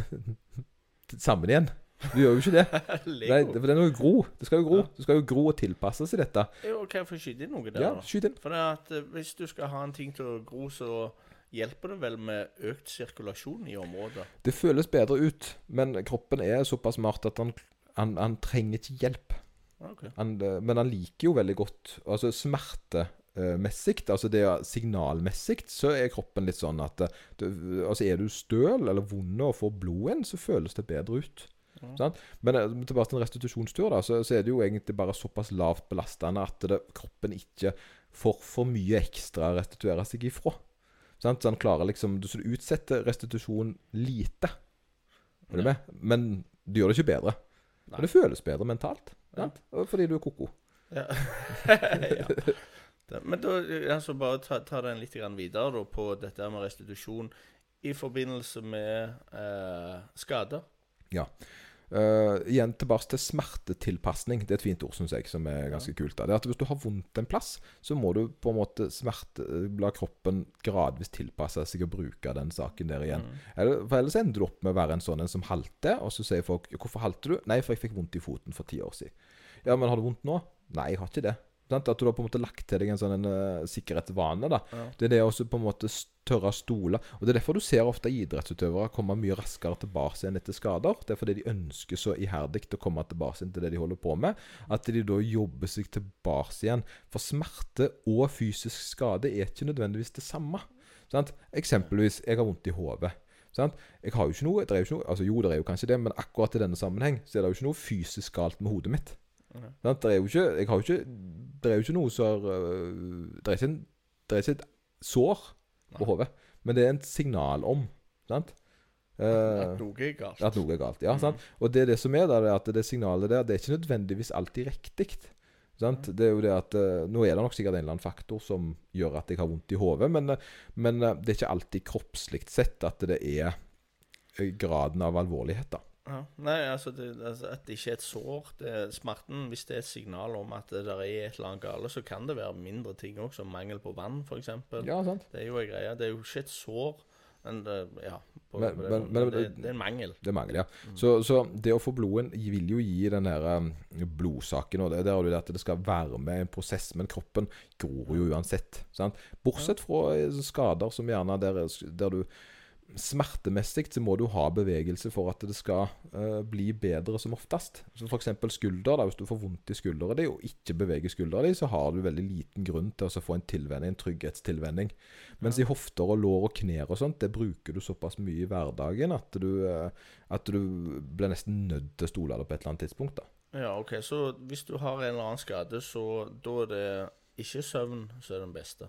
[LAUGHS] sammen igjen. Du gjør jo ikke det. [LAUGHS] Nei,
Lego.
for den må jo gro. Det skal jo gro. Det skal jo gro og tilpasse seg dette.
Jo, kan jeg få skyte inn noe der?
Ja,
da?
skyt inn.
For det er at eh, hvis du skal ha en ting til å gro, så hjelper det vel med økt sirkulasjon i området.
Det føles bedre ut, men kroppen er såpass smart at han, han, han trenger ikke hjelp.
Ok.
Han, eh, men han liker jo veldig godt Altså smertemessig, altså det er signalmessig, så er kroppen litt sånn at eh, du, Altså er du støl eller vond og får blod igjen, så føles det bedre ut.
Ja.
Sant? Men eh, tilbake til en restitusjonstur, da, så, så er det jo egentlig bare såpass lavt belastende at det, kroppen ikke får for mye ekstra å restituere seg ifra. Sant? Så han klarer liksom Så du utsetter restitusjon lite. Er du
Ja.
med? Men du gjør det ikke bedre.
Nei.
Og det føles bedre mentalt.
Ja.
Fordi du er koko.
Ja. [LAUGHS] ja. Men da altså bare ta, ta den litt videre da, på dette med restitusjon i forbindelse med eh, skader.
Uh, igjen tilbake til smertetilpasning. Det er et fint ord, syns jeg, som er ganske kult. Da. Det er at Hvis du har vondt en plass, så må du på en måte smerte, la kroppen gradvis tilpasse seg å bruke den saken der igjen.
Mm.
Eller, for Ellers ender du opp med å være en sånn en som halter, og så sier folk 'Hvorfor halter du?' 'Nei, for jeg fikk vondt i foten for ti år siden'. 'Ja, men har du vondt nå?' 'Nei, jeg har ikke det'. Sant? At du har på en måte lagt til deg en sånn en, uh, sikkerhetsvane. da
Ja.
Det er det også på en måte tørre å stole. Og Det er derfor du ser ofte idrettsutøvere komme mye raskere tilbake igjen etter skader. Det er fordi de ønsker så iherdig å komme tilbake igjen til det de holder på med, at de da jobber seg tilbake igjen. For smerte og fysisk skade er ikke nødvendigvis det samme. Sant? Eksempelvis, jeg har vondt i hodet. Sant? Jeg har jo ikke noe, det er jo ikke noe altså Jo, det er jo kanskje det, men akkurat i denne sammenheng så er det jo ikke noe fysisk galt med hodet mitt.
Mhm.
Det er jo ikke Jeg har jo ikke Det er jo ikke noe som har Det er ikke, en, det er ikke et sår på hodet, men det er et signal om sant? Eh,
At noe er galt.
at noe er galt. Ja,
mm.
sant? Og det er det som er der, er at det signalet der, det er ikke nødvendigvis alltid riktig. Sant? Det er jo det at eh, Nå er det nok sikkert en eller annen faktor som gjør at jeg har vondt i hodet, men, eh, men eh, det er ikke alltid kroppslig sett at det er eh, graden av alvorlighet, da.
Ja. Nei, altså, det, altså At det ikke er et sår. Det er smerten, Hvis det er et signal om at det der er et eller annet gale, så kan det være mindre ting òg, som mangel på vann, f.eks.
Ja, sant?
Det er jo en greie. Det er jo ikke et sår. Men det, ja, på,
Men-
på det,
men-
men, det, det er en mangel.
Det mangler, ja.
Mm.
Så, så det å få blodet vil jo gi den her um, blodsaken og det, Der har du det at det skal være med i en prosess, men kroppen gror jo uansett. Sant? Bortsett fra eh, skader som gjerne der, der du Smertemessig så må du ha bevegelse for at det skal uh, bli bedre som oftest. Så F.eks. skulder. da, Hvis du får vondt i skuldra di og ikke beveger skuldra di, så har du veldig liten grunn til å få en tilvenning, en trygghetstilvenning. Mens i hofter og lår og knær og sånt, det bruker du såpass mye i hverdagen at du, uh, at du blir nesten nødt til å stole på et eller annet tidspunkt. da.
Ja, OK. Så hvis du har en eller annen skade, så da er det ikke søvn som er den beste.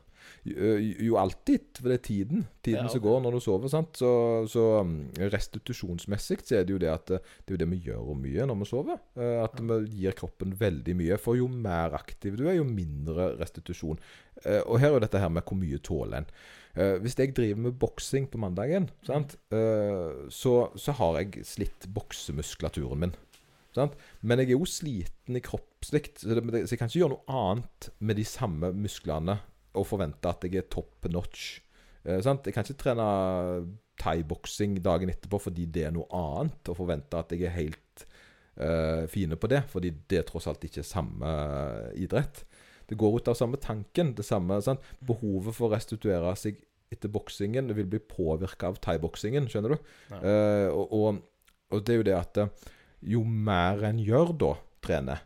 Jo, jo alltid, for det er tiden. Tiden
Ja,
som går når du sover. sant? Så, så um, restitusjonsmessig så er det jo det at eh, det er jo det vi gjør mye når vi sover. Eh, At vi gir kroppen veldig mye. For jo mer aktiv du er, jo mindre restitusjon. Eh, Og her er jo dette her med hvor mye tåler en. Hvis jeg driver med boksing på mandagen, sant? Så, så har jeg slitt boksemuskulaturen min. Sant? Men jeg er jo sliten i kroppslig, så, det, så jeg kan ikke gjøre noe annet med de samme musklene og forvente at jeg er top notch. Eh? Jeg kan ikke trene thaiboksing dagen etterpå fordi det er noe annet, og forvente at jeg er helt eh, fine på det, fordi det er tross alt ikke samme eh, idrett. Det går ut av samme tanken. det samme, sant? Behovet for å restituere seg etter boksingen vil bli påvirka av thaiboksingen, skjønner du?
Ja.
Eh, og, og, og det er jo det at eh, jo mer en gjør da, trener,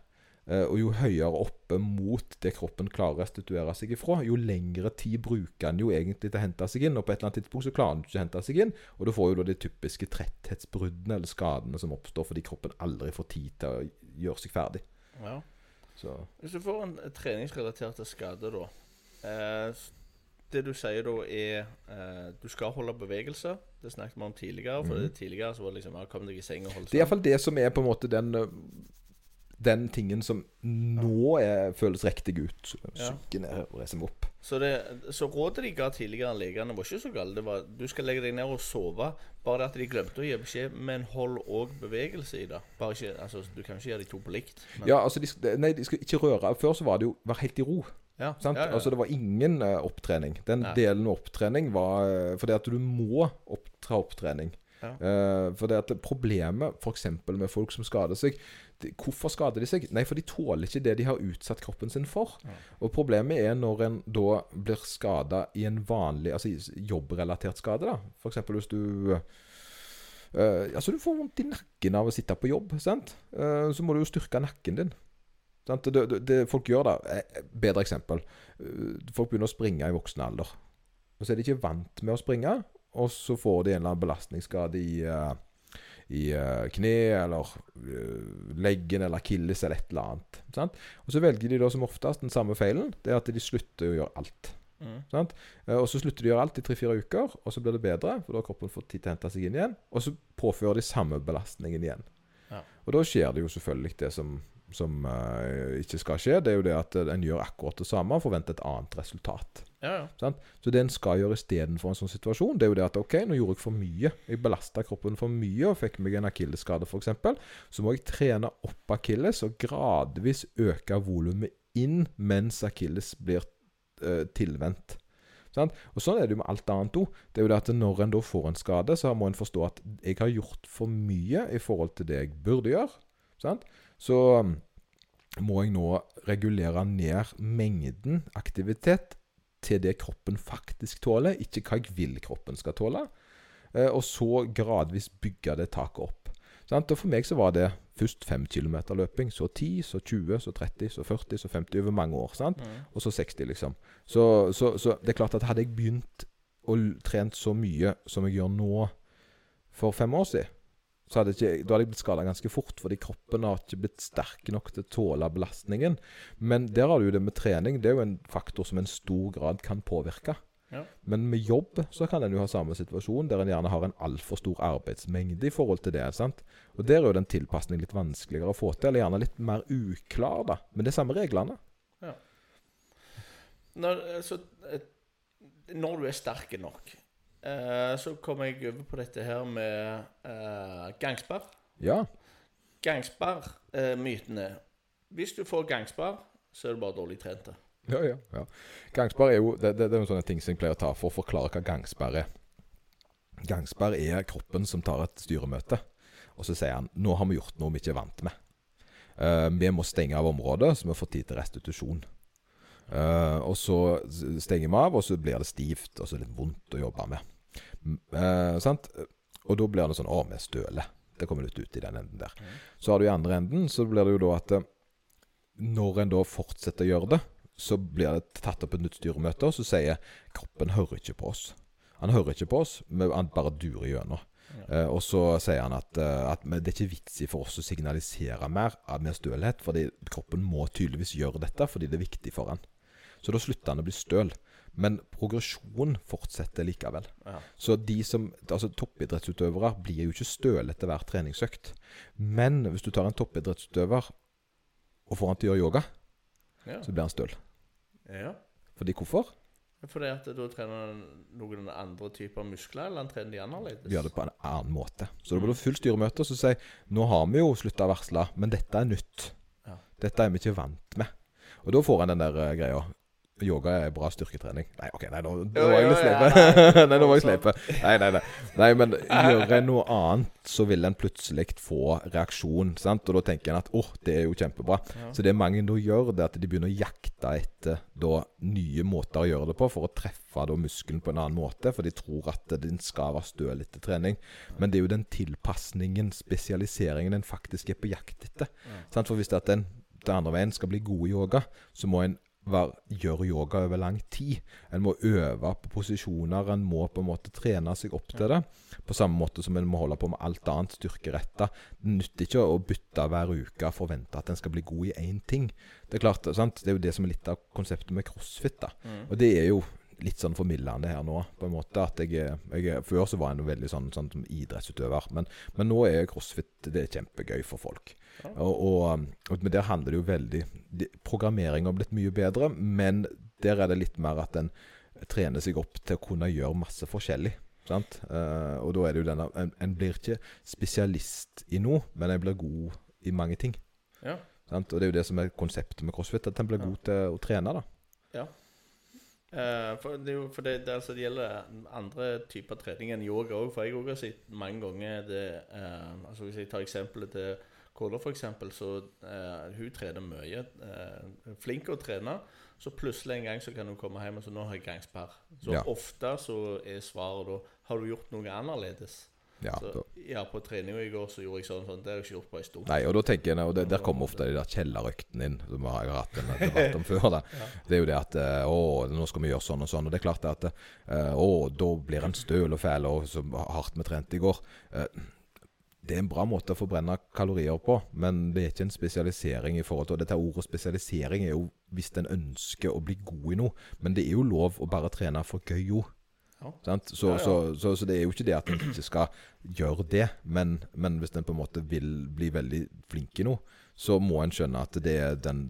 eh, og jo høyere oppe mot det kroppen klarer å restituere seg ifra, jo lengre tid bruker en jo egentlig til å hente seg inn. Og på et eller annet tidspunkt så klarer en ikke å hente seg inn. Og du får jo da de typiske tretthetsbruddene eller skadene som oppstår fordi kroppen aldri får tid til å gjøre seg ferdig.
Ja.
Så
Hvis du får en treningsrelatert skade, da eh, Det du sier da, er eh, Du skal holde bevegelse. Det snakket vi om tidligere. For
mm.
tidligere så var det liksom ja, Kom deg i seng og hold
Det er iallfall det som er på en måte den øh, Den tingen som nå er, føles riktig ut. Synke ned og reise meg opp.
Så, det, så rådet de ga tidligere legene, var ikke så galt. Det var du skal legge deg ned og sove. Bare det at de glemte å gi beskjed, men hold òg bevegelse i det. Bare ikke, altså, Du kan ikke gjøre de to på likt. Men,
Ja, altså de, Nei, de skal ikke røre. Før så var det jo Vær helt i ro.
Ja,
Sant?
ja, ja.
Altså Det var ingen uh, opptrening. Den delen med opptrening var uh, fordi at du må opptre opptrening.
Ja.
Eh, for det at Problemet f.eks. med folk som skader seg de, Hvorfor skader de seg? Nei, for de tåler ikke det de har utsatt kroppen sin for. Og Problemet er når en da blir skada i en vanlig altså jobbrelatert skade. da F.eks. hvis du Altså Du får vondt i nakken av å sitte på jobb. sant? Så må du jo styrke nakken din. Det, det, det folk gjør da eh, Bedre eksempel. Eh, Folk begynner å springe i voksen alder. Og så er de ikke vant med å springe, og så får de en eller annen belastningsskade i, eh, i eh, kne eller eh, leggen eller akilles eller et eller annet. Sant? Og så velger de da som oftest den samme feilen. Det er at de slutter å gjøre alt.
Mm.
Sant? Eh, Og så slutter de å gjøre alt i tre-fire uker, og så blir det bedre, for da har kroppen fått tid til å hente seg inn igjen. Og så påfører de samme belastningen igjen.
Ja.
Og da skjer det jo selvfølgelig det som, som uh, ikke skal skje. Det er jo det at eh, en gjør akkurat det samme og forventer et annet resultat.
Ja, ja.
Så det en skal gjøre istedenfor en sånn situasjon, det er jo det at OK, nå gjorde jeg for mye. Jeg belasta kroppen for mye og fikk meg en akillesskade, f.eks. Så må jeg trene opp akilles og gradvis øke volumet inn mens akilles blir uh, tilvendt. Sånn? Og Sånn er det jo med alt annet òg. Det er jo det at når en da får en skade, så må en forstå at jeg har gjort for mye i forhold til det jeg burde gjøre. Sant? Så um, må jeg nå regulere ned mengden aktivitet til det kroppen faktisk tåler, ikke hva jeg vil kroppen skal tåle. Eh, og så gradvis bygge det taket opp. Og For meg så var det først 5 km løping, så 10, så 20, så 30, så 40, så 50 over mange år. sant?
Mm.
Og så 60, liksom. Så, så, så det er klart at hadde jeg begynt å trent så mye som jeg gjør nå for fem år siden, så hadde ikke, da hadde jeg blitt skada ganske fort, fordi kroppen har ikke blitt sterk nok til å tåle belastningen. Men der har du det med trening. Det er jo en faktor som en stor grad kan påvirke.
Ja.
Men med jobb så kan en jo ha samme situasjon, der en gjerne har en altfor stor arbeidsmengde i forhold til det. sant? Og Der er jo den tilpasningen litt vanskeligere å få til, eller gjerne litt mer uklar, da. Men det er samme reglene.
Når, altså, når du er sterk nok, eh, så kommer jeg over på dette her med eh, gangsperr.
Ja.
Gangsperr-mytene. Hvis du får gangsperr, så er du bare dårlig trent.
Ja, ja, ja. Gangsperr er jo det, det, det er jo sånne ting som jeg pleier å ta for å forklare hva gangsperr er. Gangsperr er kroppen som tar et styremøte, og så sier han nå har vi gjort noe vi ikke er vant med. Uh, vi må stenge av området, så vi får tid til restitusjon. Uh, og så stenger vi av, og så blir det stivt og så litt vondt å jobbe med. Eh, sant? Og da blir det sånn Å, vi støler. Det kommer litt ut i den enden der. Så har du i andre enden, så blir det jo da at eh, når en da fortsetter å gjøre det, så blir det tatt opp et nytt styremøte, og så sier kroppen hører ikke på oss. Han hører ikke på oss, men han bare durer gjennom. Eh, og så sier han at, eh, at det er ikke vits i for oss å signalisere mer av mer stølhet, fordi kroppen må tydeligvis gjøre dette fordi det er viktig for han. Så da slutter han å bli støl. Men progresjonen fortsetter likevel.
Ja.
Så de som, altså toppidrettsutøvere blir jo ikke støle etter hver treningsøkt. Men hvis du tar en toppidrettsutøver og får han til å gjøre yoga,
Ja.
så blir han støl.
ja.
Fordi hvorfor?
Fordi at da trener han noen andre typer muskler, eller han trener de annerledes?
Vi gjør det på en annen måte. Så da blir det fullt styremøte og så sier nå har vi jo slutta å varsle, men dette er nytt.
Ja.
Dette er vi ikke vant med. Og da får en den der eh, greia. Yoga er bra styrketrening. Nei, OK, nei, nå, nå var jeg litt sleip. [LAUGHS]
nei.
nå var jeg sleip. Nei, nei, nei. nei, men gjør en noe annet, så vil en plutselig få reaksjon. sant? Og da tenker en at åh, det er jo kjempebra.
Ja.
Så det mange nå gjør, det er at de begynner å jakte etter da nye måter å gjøre det på, for å treffe da muskelen på en annen måte. For de tror at den skal være støl etter trening. Men det er jo den tilpasningen, spesialiseringen, en faktisk er på jakt etter.
Ja.
Sant? For hvis det er at den, den andre veien skal bli god i yoga, så må en gjøre yoga over lang tid. En må øve på posisjoner, en må på en måte trene seg opp til det. På samme måte som en må holde på med alt annet styrkeretta. Det nytter ikke å bytte hver uke og forvente at en skal bli god i én ting. Det er klart, sant? Det er jo det som er litt av konseptet med crossfit. da.
Mm.
Og det er jo litt sånn formildende her nå, på en måte. at jeg, jeg, Før så var jeg veldig sånn, sånn idrettsutøver, men, men nå er crossfit det er kjempegøy for folk.
Ja.
Og, og, og Men der handler det jo veldig Programmering har blitt mye bedre, men der er det litt mer at en trener seg opp til å kunne gjøre masse forskjellig. Sant? Eh, og da er det jo denne en, en blir ikke spesialist i noe, men en blir god i mange ting.
Ja.
Sant? Og det er jo det som er konseptet med crossfit, at en blir
Ja.
god til å trene. da
Eh, for det, for det, det, altså, det gjelder andre typer trening enn yoga òg. For jeg har sett mange ganger det uh, altså Hvis jeg tar eksempelet til Kåre, f.eks., så eh, hun trener mye. Eh, flink å trene. Så plutselig en gang så kan hun komme hjem og så nå har jeg gangsperr. Så
Ja.
ofte så er svaret da Har du gjort noe annerledes?
Ja,
så, ja, på treninga i går så gjorde jeg sånn sånn. Det har jeg ikke gjort på en stund.
Nei, og da tenker jeg, og det, Der kommer ofte de der kjellerøktene inn, som jeg har hatt en debatt om før. da. [LAUGHS]
Ja.
Det er jo det at eh, Å, nå skal vi gjøre sånn og sånn. Og det er klart at eh, Å, da blir en støl og fæl og så hardt vi trente i går. Det er en bra måte å forbrenne kalorier på, men det er ikke en spesialisering i forhold til og Dette ordet spesialisering er jo hvis en ønsker å bli god i noe, men det er jo lov å bare trene for gøy òg.
Ja.
Så,
Ja, ja.
Så, så, så det er jo ikke det at en ikke skal gjøre det, men, men hvis en på en måte vil bli veldig flink i noe, så må en skjønne at det er den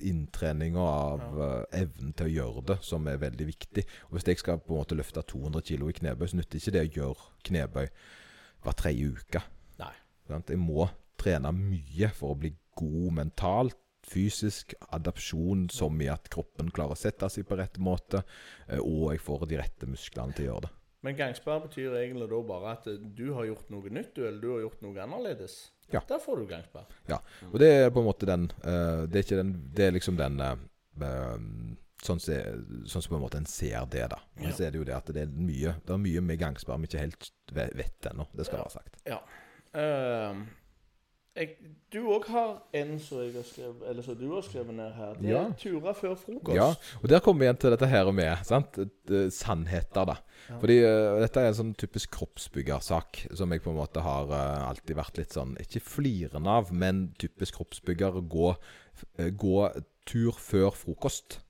inntreninga av eh, evnen til å gjøre det som er veldig viktig. Og Hvis jeg skal på en måte løfte 200 kg i knebøy, så nytter ikke det å gjøre knebøy hver tredje uke. Sant? Jeg må trene mye for å bli god mentalt, fysisk, adapsjon, som i at kroppen klarer å sette seg på rett måte, eh, og jeg får de rette musklene til å gjøre det.
Men gangsperre betyr egentlig da bare at du har gjort noe nytt, eller du har gjort noe annerledes.
Ja.
Der får du gangsperr.
Og det er på en måte den eh, Det er ikke den Det er liksom den eh, Sånn som sånn som på en måte en ser det, da. Men
Ja.
så er det jo det at det er mye Det er mye med gangsperre vi ikke helt ve- vet ennå. Det skal
Ja.
være sagt.
Ehm, jeg, du òg har en som jeg har skrevet Eller som du har skrevet ned her. Det er
Ja.
turer før frokost.
Ja, og der kommer vi igjen til dette her med. sant? Sannheter, da.
Ja.
Fordi uh, dette er en sånn typisk kroppsbyggersak som jeg på en måte har uh, alltid vært litt sånn Ikke flirende av, men typisk kroppsbygger. Gå, uh, gå tur før frokost.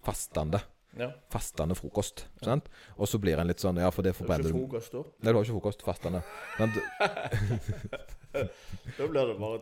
Fastende.
Ja.
Fastende frokost. sant? Og så blir en litt sånn Ja, for det
Du
forbrenner
ikke
du
frokost da.
Nei, du har ikke frokost. Fastende. Sant?
Da blir det bare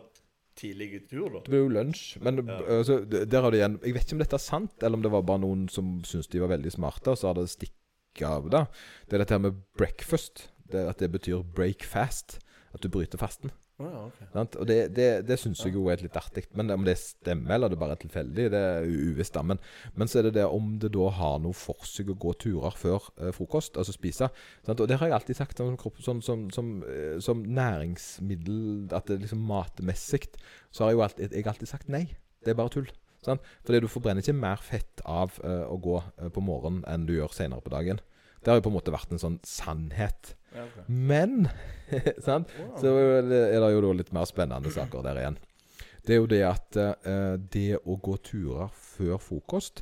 tidlig tur, da.
Det blir jo lunsj. Men altså, d- der har du igjen Jeg vet ikke om dette er sant, eller om det var bare noen som syntes de var veldig smarte, og så har det stikket av det. Det er dette her med breakfast. Det, at det betyr break fast. At du bryter fasten.
Å ja,
okay. Og det, det, det syns jeg jo er litt artig. Men om det stemmer, eller det bare er tilfeldig, det er uvisst. Men, men så er det det om det da har noe for seg å gå turer før eh, frokost, altså spise. Sant? Og det har jeg alltid sagt kropp- sånn, som, som, eh, som næringsmiddel, at det liksom matmessig, så har jeg jo alltid, jeg alltid sagt nei. Det er bare tull. Sant? Fordi du forbrenner ikke mer fett av eh, å gå eh, på morgenen enn du gjør senere på dagen. Det har jo på en måte vært en sånn sannhet. Men [LAUGHS] sant?
Wow.
Så er det jo litt mer spennende saker der igjen. Det er jo det at eh, det å gå turer før frokost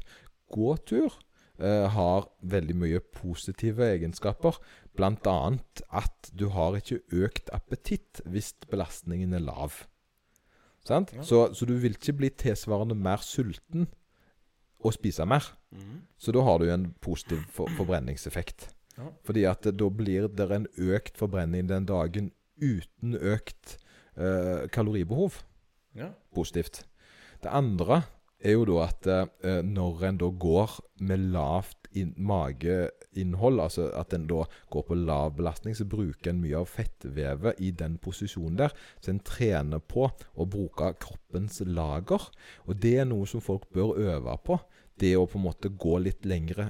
Gåtur eh, har veldig mye positive egenskaper. Annet at du har ikke økt appetitt hvis belastningen er lav. Sant?
Ja.
Så, så du vil ikke bli tilsvarende mer sulten og spise mer.
Mhm.
Så da har du en positiv for forbrenningseffekt.
Ja.
Fordi at da blir det en økt forbrenning den dagen uten økt eh, kaloribehov.
Ja.
Positivt. Det andre er jo da at eh, når en da går med lavt inn, mageinnhold, altså at en da går på lav belastning, så bruker en mye av fettvevet i den posisjonen der. Så en trener på å bruke kroppens lager. Og det er noe som folk bør øve på. Det å på en måte gå litt lengre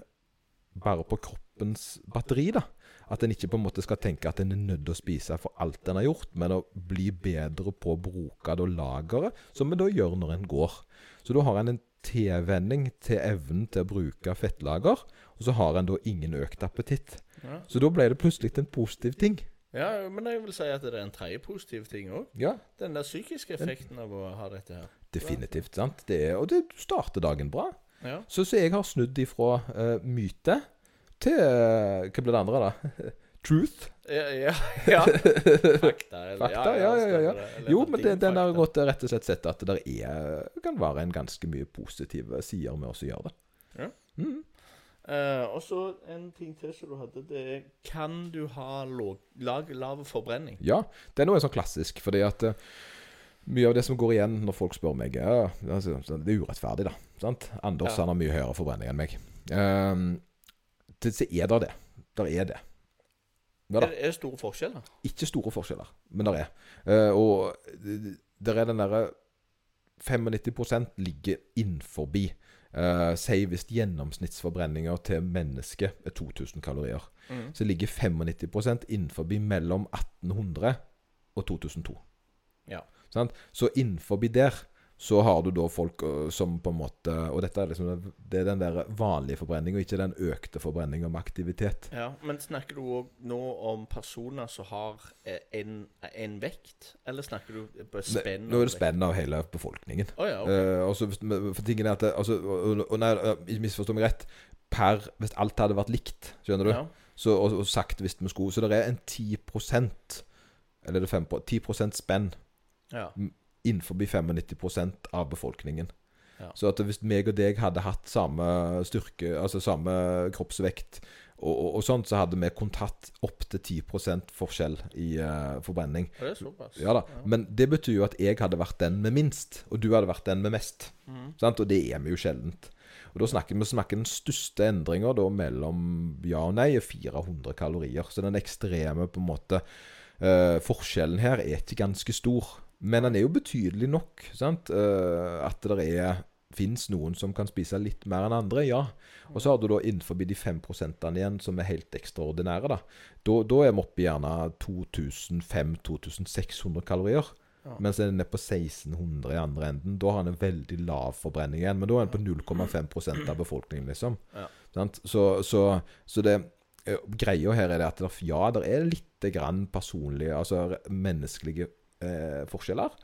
bare på kroppens batteri, da. At en ikke på en måte skal tenke at en er nødt til å spise for alt en har gjort, men å bli bedre på å bruke det og lageret, som en da gjør når en går. Så da har en en tilvenning til evnen til å bruke fettlager, og så har en da ingen økt appetitt.
Ja.
Så da ble det plutselig en positiv ting.
ja, men jeg vil si at det er en tredje positiv ting òg.
Ja,
Den der psykiske effekten av å ha dette her.
definitivt. sant? Det er, og det starter dagen bra.
Ja.
Så, så jeg har snudd ifra uh, myte til eh, Hva ble det andre, da? [LAUGHS] Truth.
Ja, ja, ja. Fakta. eller-
Fakta, ja, ja, ja, ja. Jo, men det, den har gått rett og slett sett at det er, kan være en ganske mye positive sider med oss å gjøre det.
Ja.
Mm.
Uh, og så en ting til som du hadde. Det er Kan du ha lav forbrenning?
Ja, det er noe sånn klassisk, fordi at uh, mye av det som går igjen når folk spør meg, er altså, det er urettferdig, da. Sant? Anders
Ja.
han har mye høyere forbrenning enn meg. Um, det, så er det det. Der er det. Ja.
Er, det store forskjeller?
Ikke store forskjeller, men der er. Uh, og der er den derre 95% ligger innenfor. Uh, si hvis gjennomsnittsforbrenninga til mennesket er 2000 kalorier,
Mm.
så ligger 95% innenfor mellom 1800 og 2002.
Ja.
Sant? Så innenfor der så har du da folk som på en måte Og dette er liksom Det er den der vanlige forbrenninga, ikke den økte forbrenninga med aktivitet.
Ja, Men snakker du òg nå om personer som har eh, en, en vekt, eller snakker du på spenn?
Nå er det spenn av hele befolkningen.
Oh, ja, okay.
Eh, og så hvis- for tingen er at det, altså, og, og, nei, eh, Ikke misforstå meg rett. Per Hvis alt hadde vært likt, skjønner du,
Ja.
så, og, og sagt hvis vi skulle Så det er en 10% Eller er det 5 10% spenn
ja.
Innenfor 95% av befolkningen.
Ja.
Så at hvis meg og deg hadde hatt samme styrke, altså samme kroppsvekt og, og, og sånt, så hadde vi kunnet hatt opptil 10% forskjell i uh, forbrenning.
Det er såpass.
Ja da. Men det betyr jo at jeg hadde vært den med minst, og du hadde vært den med mest.
Mm.
Sant? Og det er vi jo sjeldent. Og da snakker vi snakker den største endringa mellom ja og nei er 400 kalorier. Så den ekstreme på en måte uh, forskjellen her er ikke ganske stor. Men den er jo betydelig nok. Sant? Eh, at det er fins noen som kan spise litt mer enn andre, ja. Og så har du da innenfor de 5% igjen som er helt ekstraordinære. Da Da, da er vi oppe i gjerne 2500-2600 kalorier.
Ja.
Mens den er på 1600 i andre enden. Da har han en veldig lav forbrenning igjen. Men da er den på 0,5% av befolkningen, liksom.
Ja.
Så, så, så det eh, Greia her er det at ja, det er litt grann personlige, altså menneskelige eh, forskjeller.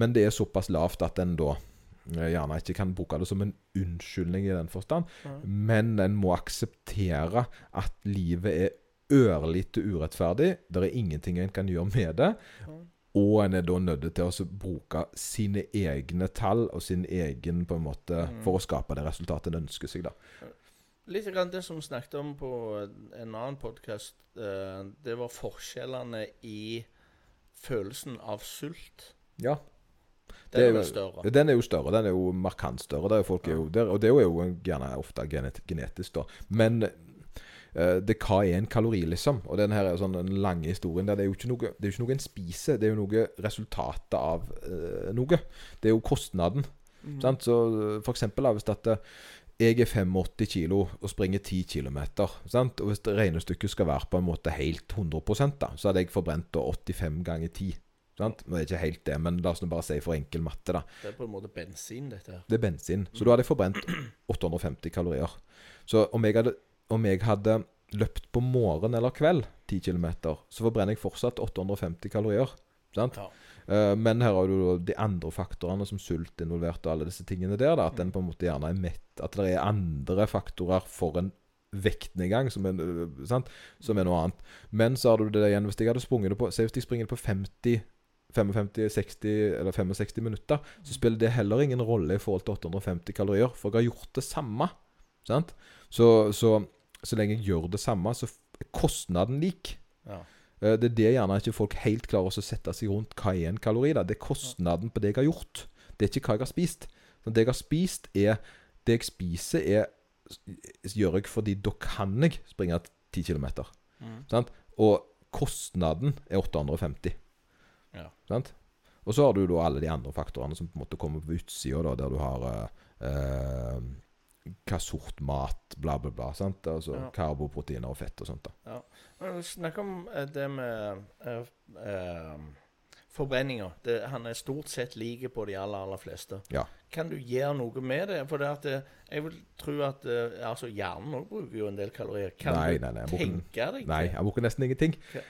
Men det er såpass lavt at en da eh, gjerne ikke kan bruke det som en unnskyldning i den forstand.
Mm.
Men en må akseptere at livet er ørlite urettferdig. Det er ingenting en kan gjøre med det.
Mm.
Og en er da nødt til å bruke sine egne tall og sin egen på en måte
Mm.
for å skape det resultatet en ønsker seg. da.
Litt grann det som vi snakket om på en annen podkast, det var forskjellene i følelsen av sult.
Ja,
Den er
jo-
større.
Den er jo større. Den er jo markant større. Er folk jo, der, og det er jo gjerne ofte genet, genetisk, da. Men uh, det hva er en kalori, liksom? Og den her er sånn den lange historien der. Det er jo ikke noe, det er jo ikke noe en spiser, det er jo noe resultatet av uh, noe. Det er jo kostnaden.
Mm.
Sant? Så eh, for eksempel hvis at jeg er 85 kilo og springer 10 km, og hvis det regnestykket skal være på en måte helt 100 da, så hadde jeg forbrent 85 ganger 10. Sant? Det er ikke helt det, men la oss nå bare si for enkel matte, da.
Det er på en måte bensin, dette her.
Det er bensin. Så da hadde jeg forbrent 850 kalorier. Så om jeg hadde, om jeg hadde løpt på morgen eller kveld 10 km, så forbrenner jeg fortsatt 850 kalorier. Sant?
Ja.
Eh, men her har du de andre faktorene som sult involvert og alle disse tingene der. Da, at den på en måte gjerne er mett. At det er andre faktorer for en vektnedgang som er, sant? som er noe annet. Men så har du det igjen hvis jeg hadde sprunget det på Se hvis jeg springer det på 50 55-60 eller 65 minutter, så spiller det heller ingen rolle i forhold til 850 kalorier. For jeg har gjort det samme. Sant? Så, så, så lenge jeg gjør det samme, så er kostnaden lik.
Ja.
Eh, Det er det gjerne ikke folk helt klarer å sette seg rundt. Hva er en kalori? da? Det er kostnaden på det jeg har gjort. Det er ikke hva jeg har spist. Så det jeg har spist, er Det jeg spiser, er gjør jeg fordi da kan jeg springe 10 km.
Mm.
Og kostnaden er 850.
Ja.
Sant? Og så har du da alle de andre faktorene som på en måte kommer på utsida, der du har eh, eh, hva sort mat, bla, bla, bla. Sant? Altså
Ja.
Karboproteiner og fett og sånt. da
Men Snakk om eh, det med uh, uh, forbrenninga. Han er stort sett lik på de aller, aller fleste.
Ja.
Kan du gjøre noe med det? For det at eh, jeg vil tro at eh, altså hjernen òg bruker jo en del kalorier. Kan
Nei,
du
nei, nei, bruker-
tenke deg
Nei, jeg bruker nesten ingenting. Okay.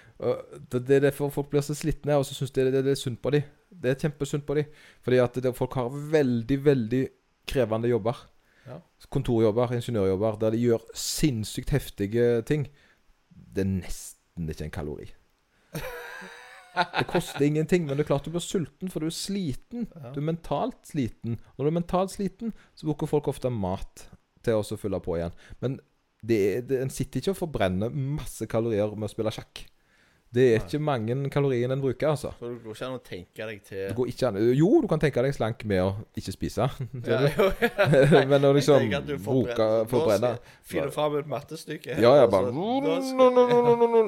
Det er derfor folk blir så slitne, og så syns de det, det, det er sunt på dem. Det er kjempesunt på dem. Fordi at det, folk har veldig, veldig krevende jobber.
Ja.
Kontorjobber, ingeniørjobber, der de gjør sinnssykt heftige ting. Det er nesten ikke en kalori. Det koster ingenting, men det er klart du blir sulten, for du er sliten. Du er mentalt sliten. Når du er mentalt sliten, så bruker folk ofte mat til å fylle på igjen. Men det er, det, en sitter ikke og forbrenner masse kalorier med å spille sjakk. Det er ikke mange kalorier en bruker, altså.
Så det går ikke an å tenke deg til
an. Jo, du kan tenke deg slank med å ikke spise. [LAUGHS]
Ja, jo, ja. [LAUGHS]
Men å liksom bruke forbrenne
Finner fram et mattestykke.
Ja, ja, bare [LAUGHS]
altså.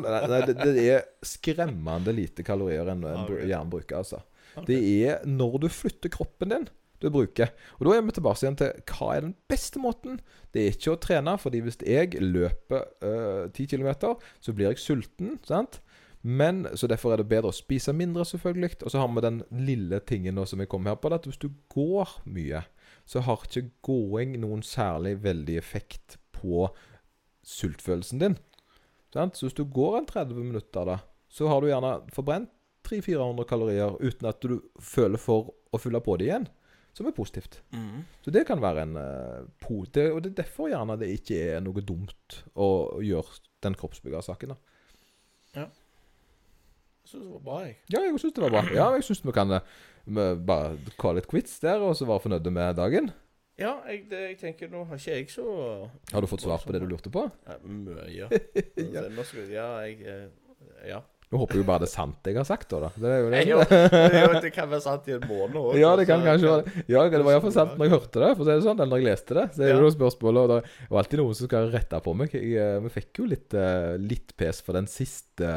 Nei, nei, det, det er skremmende lite kalorier en, en hjernen bruker, altså. Det er når du flytter kroppen din du bruker. Og da er vi tilbake igjen til hva er den beste måten. Det er ikke å trene, fordi hvis jeg løper øh, 10 km, så blir jeg sulten. sant? Men, Så derfor er det bedre å spise mindre, selvfølgelig. Og så har vi den lille tingen nå som jeg kom her på, at hvis du går mye, så har ikke gåing noen særlig veldig effekt på sultfølelsen din. Så hvis du går en 30 minutter, da, så har du gjerne forbrent 300-400 kalorier uten at du føler for å fylle på det igjen. Som er positivt.
Mm.
Så det kan være en uh, pote, og det er derfor gjerne det ikke er noe dumt å gjøre den kroppsbyggersaken. da.
Jeg synes det var bra, jeg.
Ja, jeg syns det var bra. Ja, jeg syns vi kan eh, vi bare call it quits der, og så være fornøyde med dagen.
Ja, jeg, det, jeg tenker nå har ikke jeg så
Har du fått svar på det du lurte på?
ja, Mye. [LAUGHS]
Ja.
Skal, ja, jeg eh, Ja.
Nå håper jeg jo bare det er sant jeg har sagt, da. da. Det er jo det.
Jo, jo, det kan være sant i en måned òg.
Ja, det kan kanskje være. Ja, det var iallfall sant når jeg hørte det, for det er sånn. Eller jeg leste det. Så er det
Ja.
spørsmål, og det var alltid noen som skal rette på meg. Jeg, eh, vi fikk jo litt, litt pes for den siste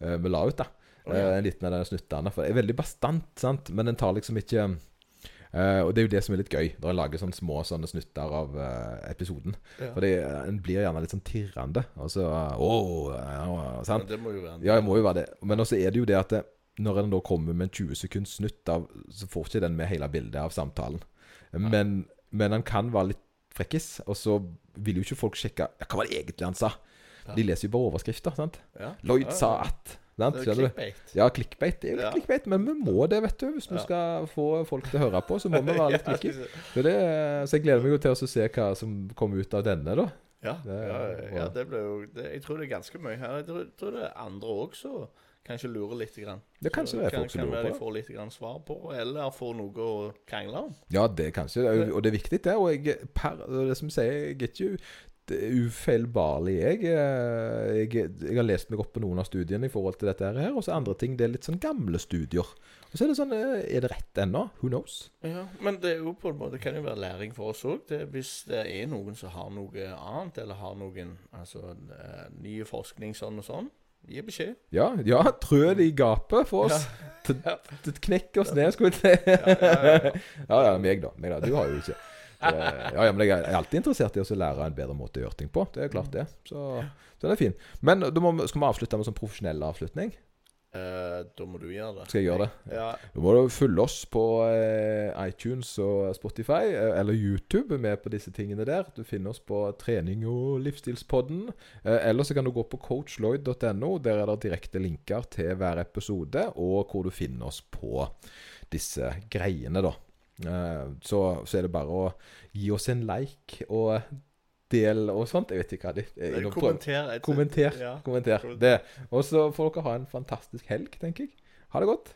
vi la ut, da.
Å, ja.
Eh, En liten av de snuttene. For det er veldig bastant, sant. Men den tar liksom ikke Uh, Og det er jo det som er litt gøy, når en lager sånne små sånne snutter av uh, episoden.
Ja.
For en blir gjerne litt sånn tirrende. Og så Åh, ja, sant.
Men det må jo være en
Ja, det må jo være det. Men også er det jo det at det, når en da kommer med en 20 sekunds snutt av Så får ikke den med hele bildet av samtalen. Men, men han kan være litt frekkis, og så vil jo ikke folk sjekke ja, Hva var det egentlig han sa?
Ja.
De leser jo bare overskrifter. sant?
ja.
Lloyd
Ja,
sa at. Sant?
Det clickbait.
Ja, clickbait. Det er jo litt clickbait, men vi må det, vet du. Hvis vi skal få folk til å høre på, så må vi [LAUGHS] være litt clicky. Så, det, så jeg gleder meg jo til å se hva som kommer ut av denne, da.
Ja,
Det
ja, ja, det ble jo det, Jeg tror det er ganske mye her. Jeg tror, tror det er andre òg som kanskje lurer litt. Grann.
Det kanskje det er
kan,
folk som
kan
lurer
være
på
de får litt grann svar på, eller får noe å krangle om.
Ja, det kanskje det. Og det er viktig, det. Og jeg, per, det som jeg sier, jeg er ikke det ufeilbarlig. Jeg, eh, jeg, jeg har lest meg opp på noen av studiene i forhold til dette her, og så andre ting. Det er litt sånn gamle studier. Og så er det sånn eh, Er det rett ennå? Who knows?
Ja, Men det er jo på en måte, kan jo være læring for oss òg. Hvis det er noen som har noe annet, eller har noen altså, eh, ny forskning sånn og sånn, gi beskjed.
Ja, ja trø det i gapet for oss. T- Knekk oss ned, skulle vi si.
Ja, ja, ja. [LAUGHS]
Ja, ja, meg da. Meg da. Du har jo ikke Ja, ja, men jeg er alltid interessert i å lære en bedre måte å gjøre ting på. Det er klart, det. Så, den er fin. Men må, skal vi avslutte med sånn profesjonell avslutning?
Eh, da må du gjøre det.
Skal jeg gjøre det?
Ja,
Da må du følge oss på eh, iTunes og Spotify, eh, eller YouTube, med på disse tingene der. Du finner oss på Trening og livsstilspodden. Eh, eller så kan du gå på coachloyd.no. Der er det direkte linker til hver episode, og hvor du finner oss på disse greiene, da. Eh, så, så er det bare å gi oss en like og del og sånt. Jeg vet ikke hva det er. Prøver-
Kommenter.
Kommenter.
Ja.
Kommenter. Det. Og så får dere ha en fantastisk helg, tenker jeg. Ha det godt.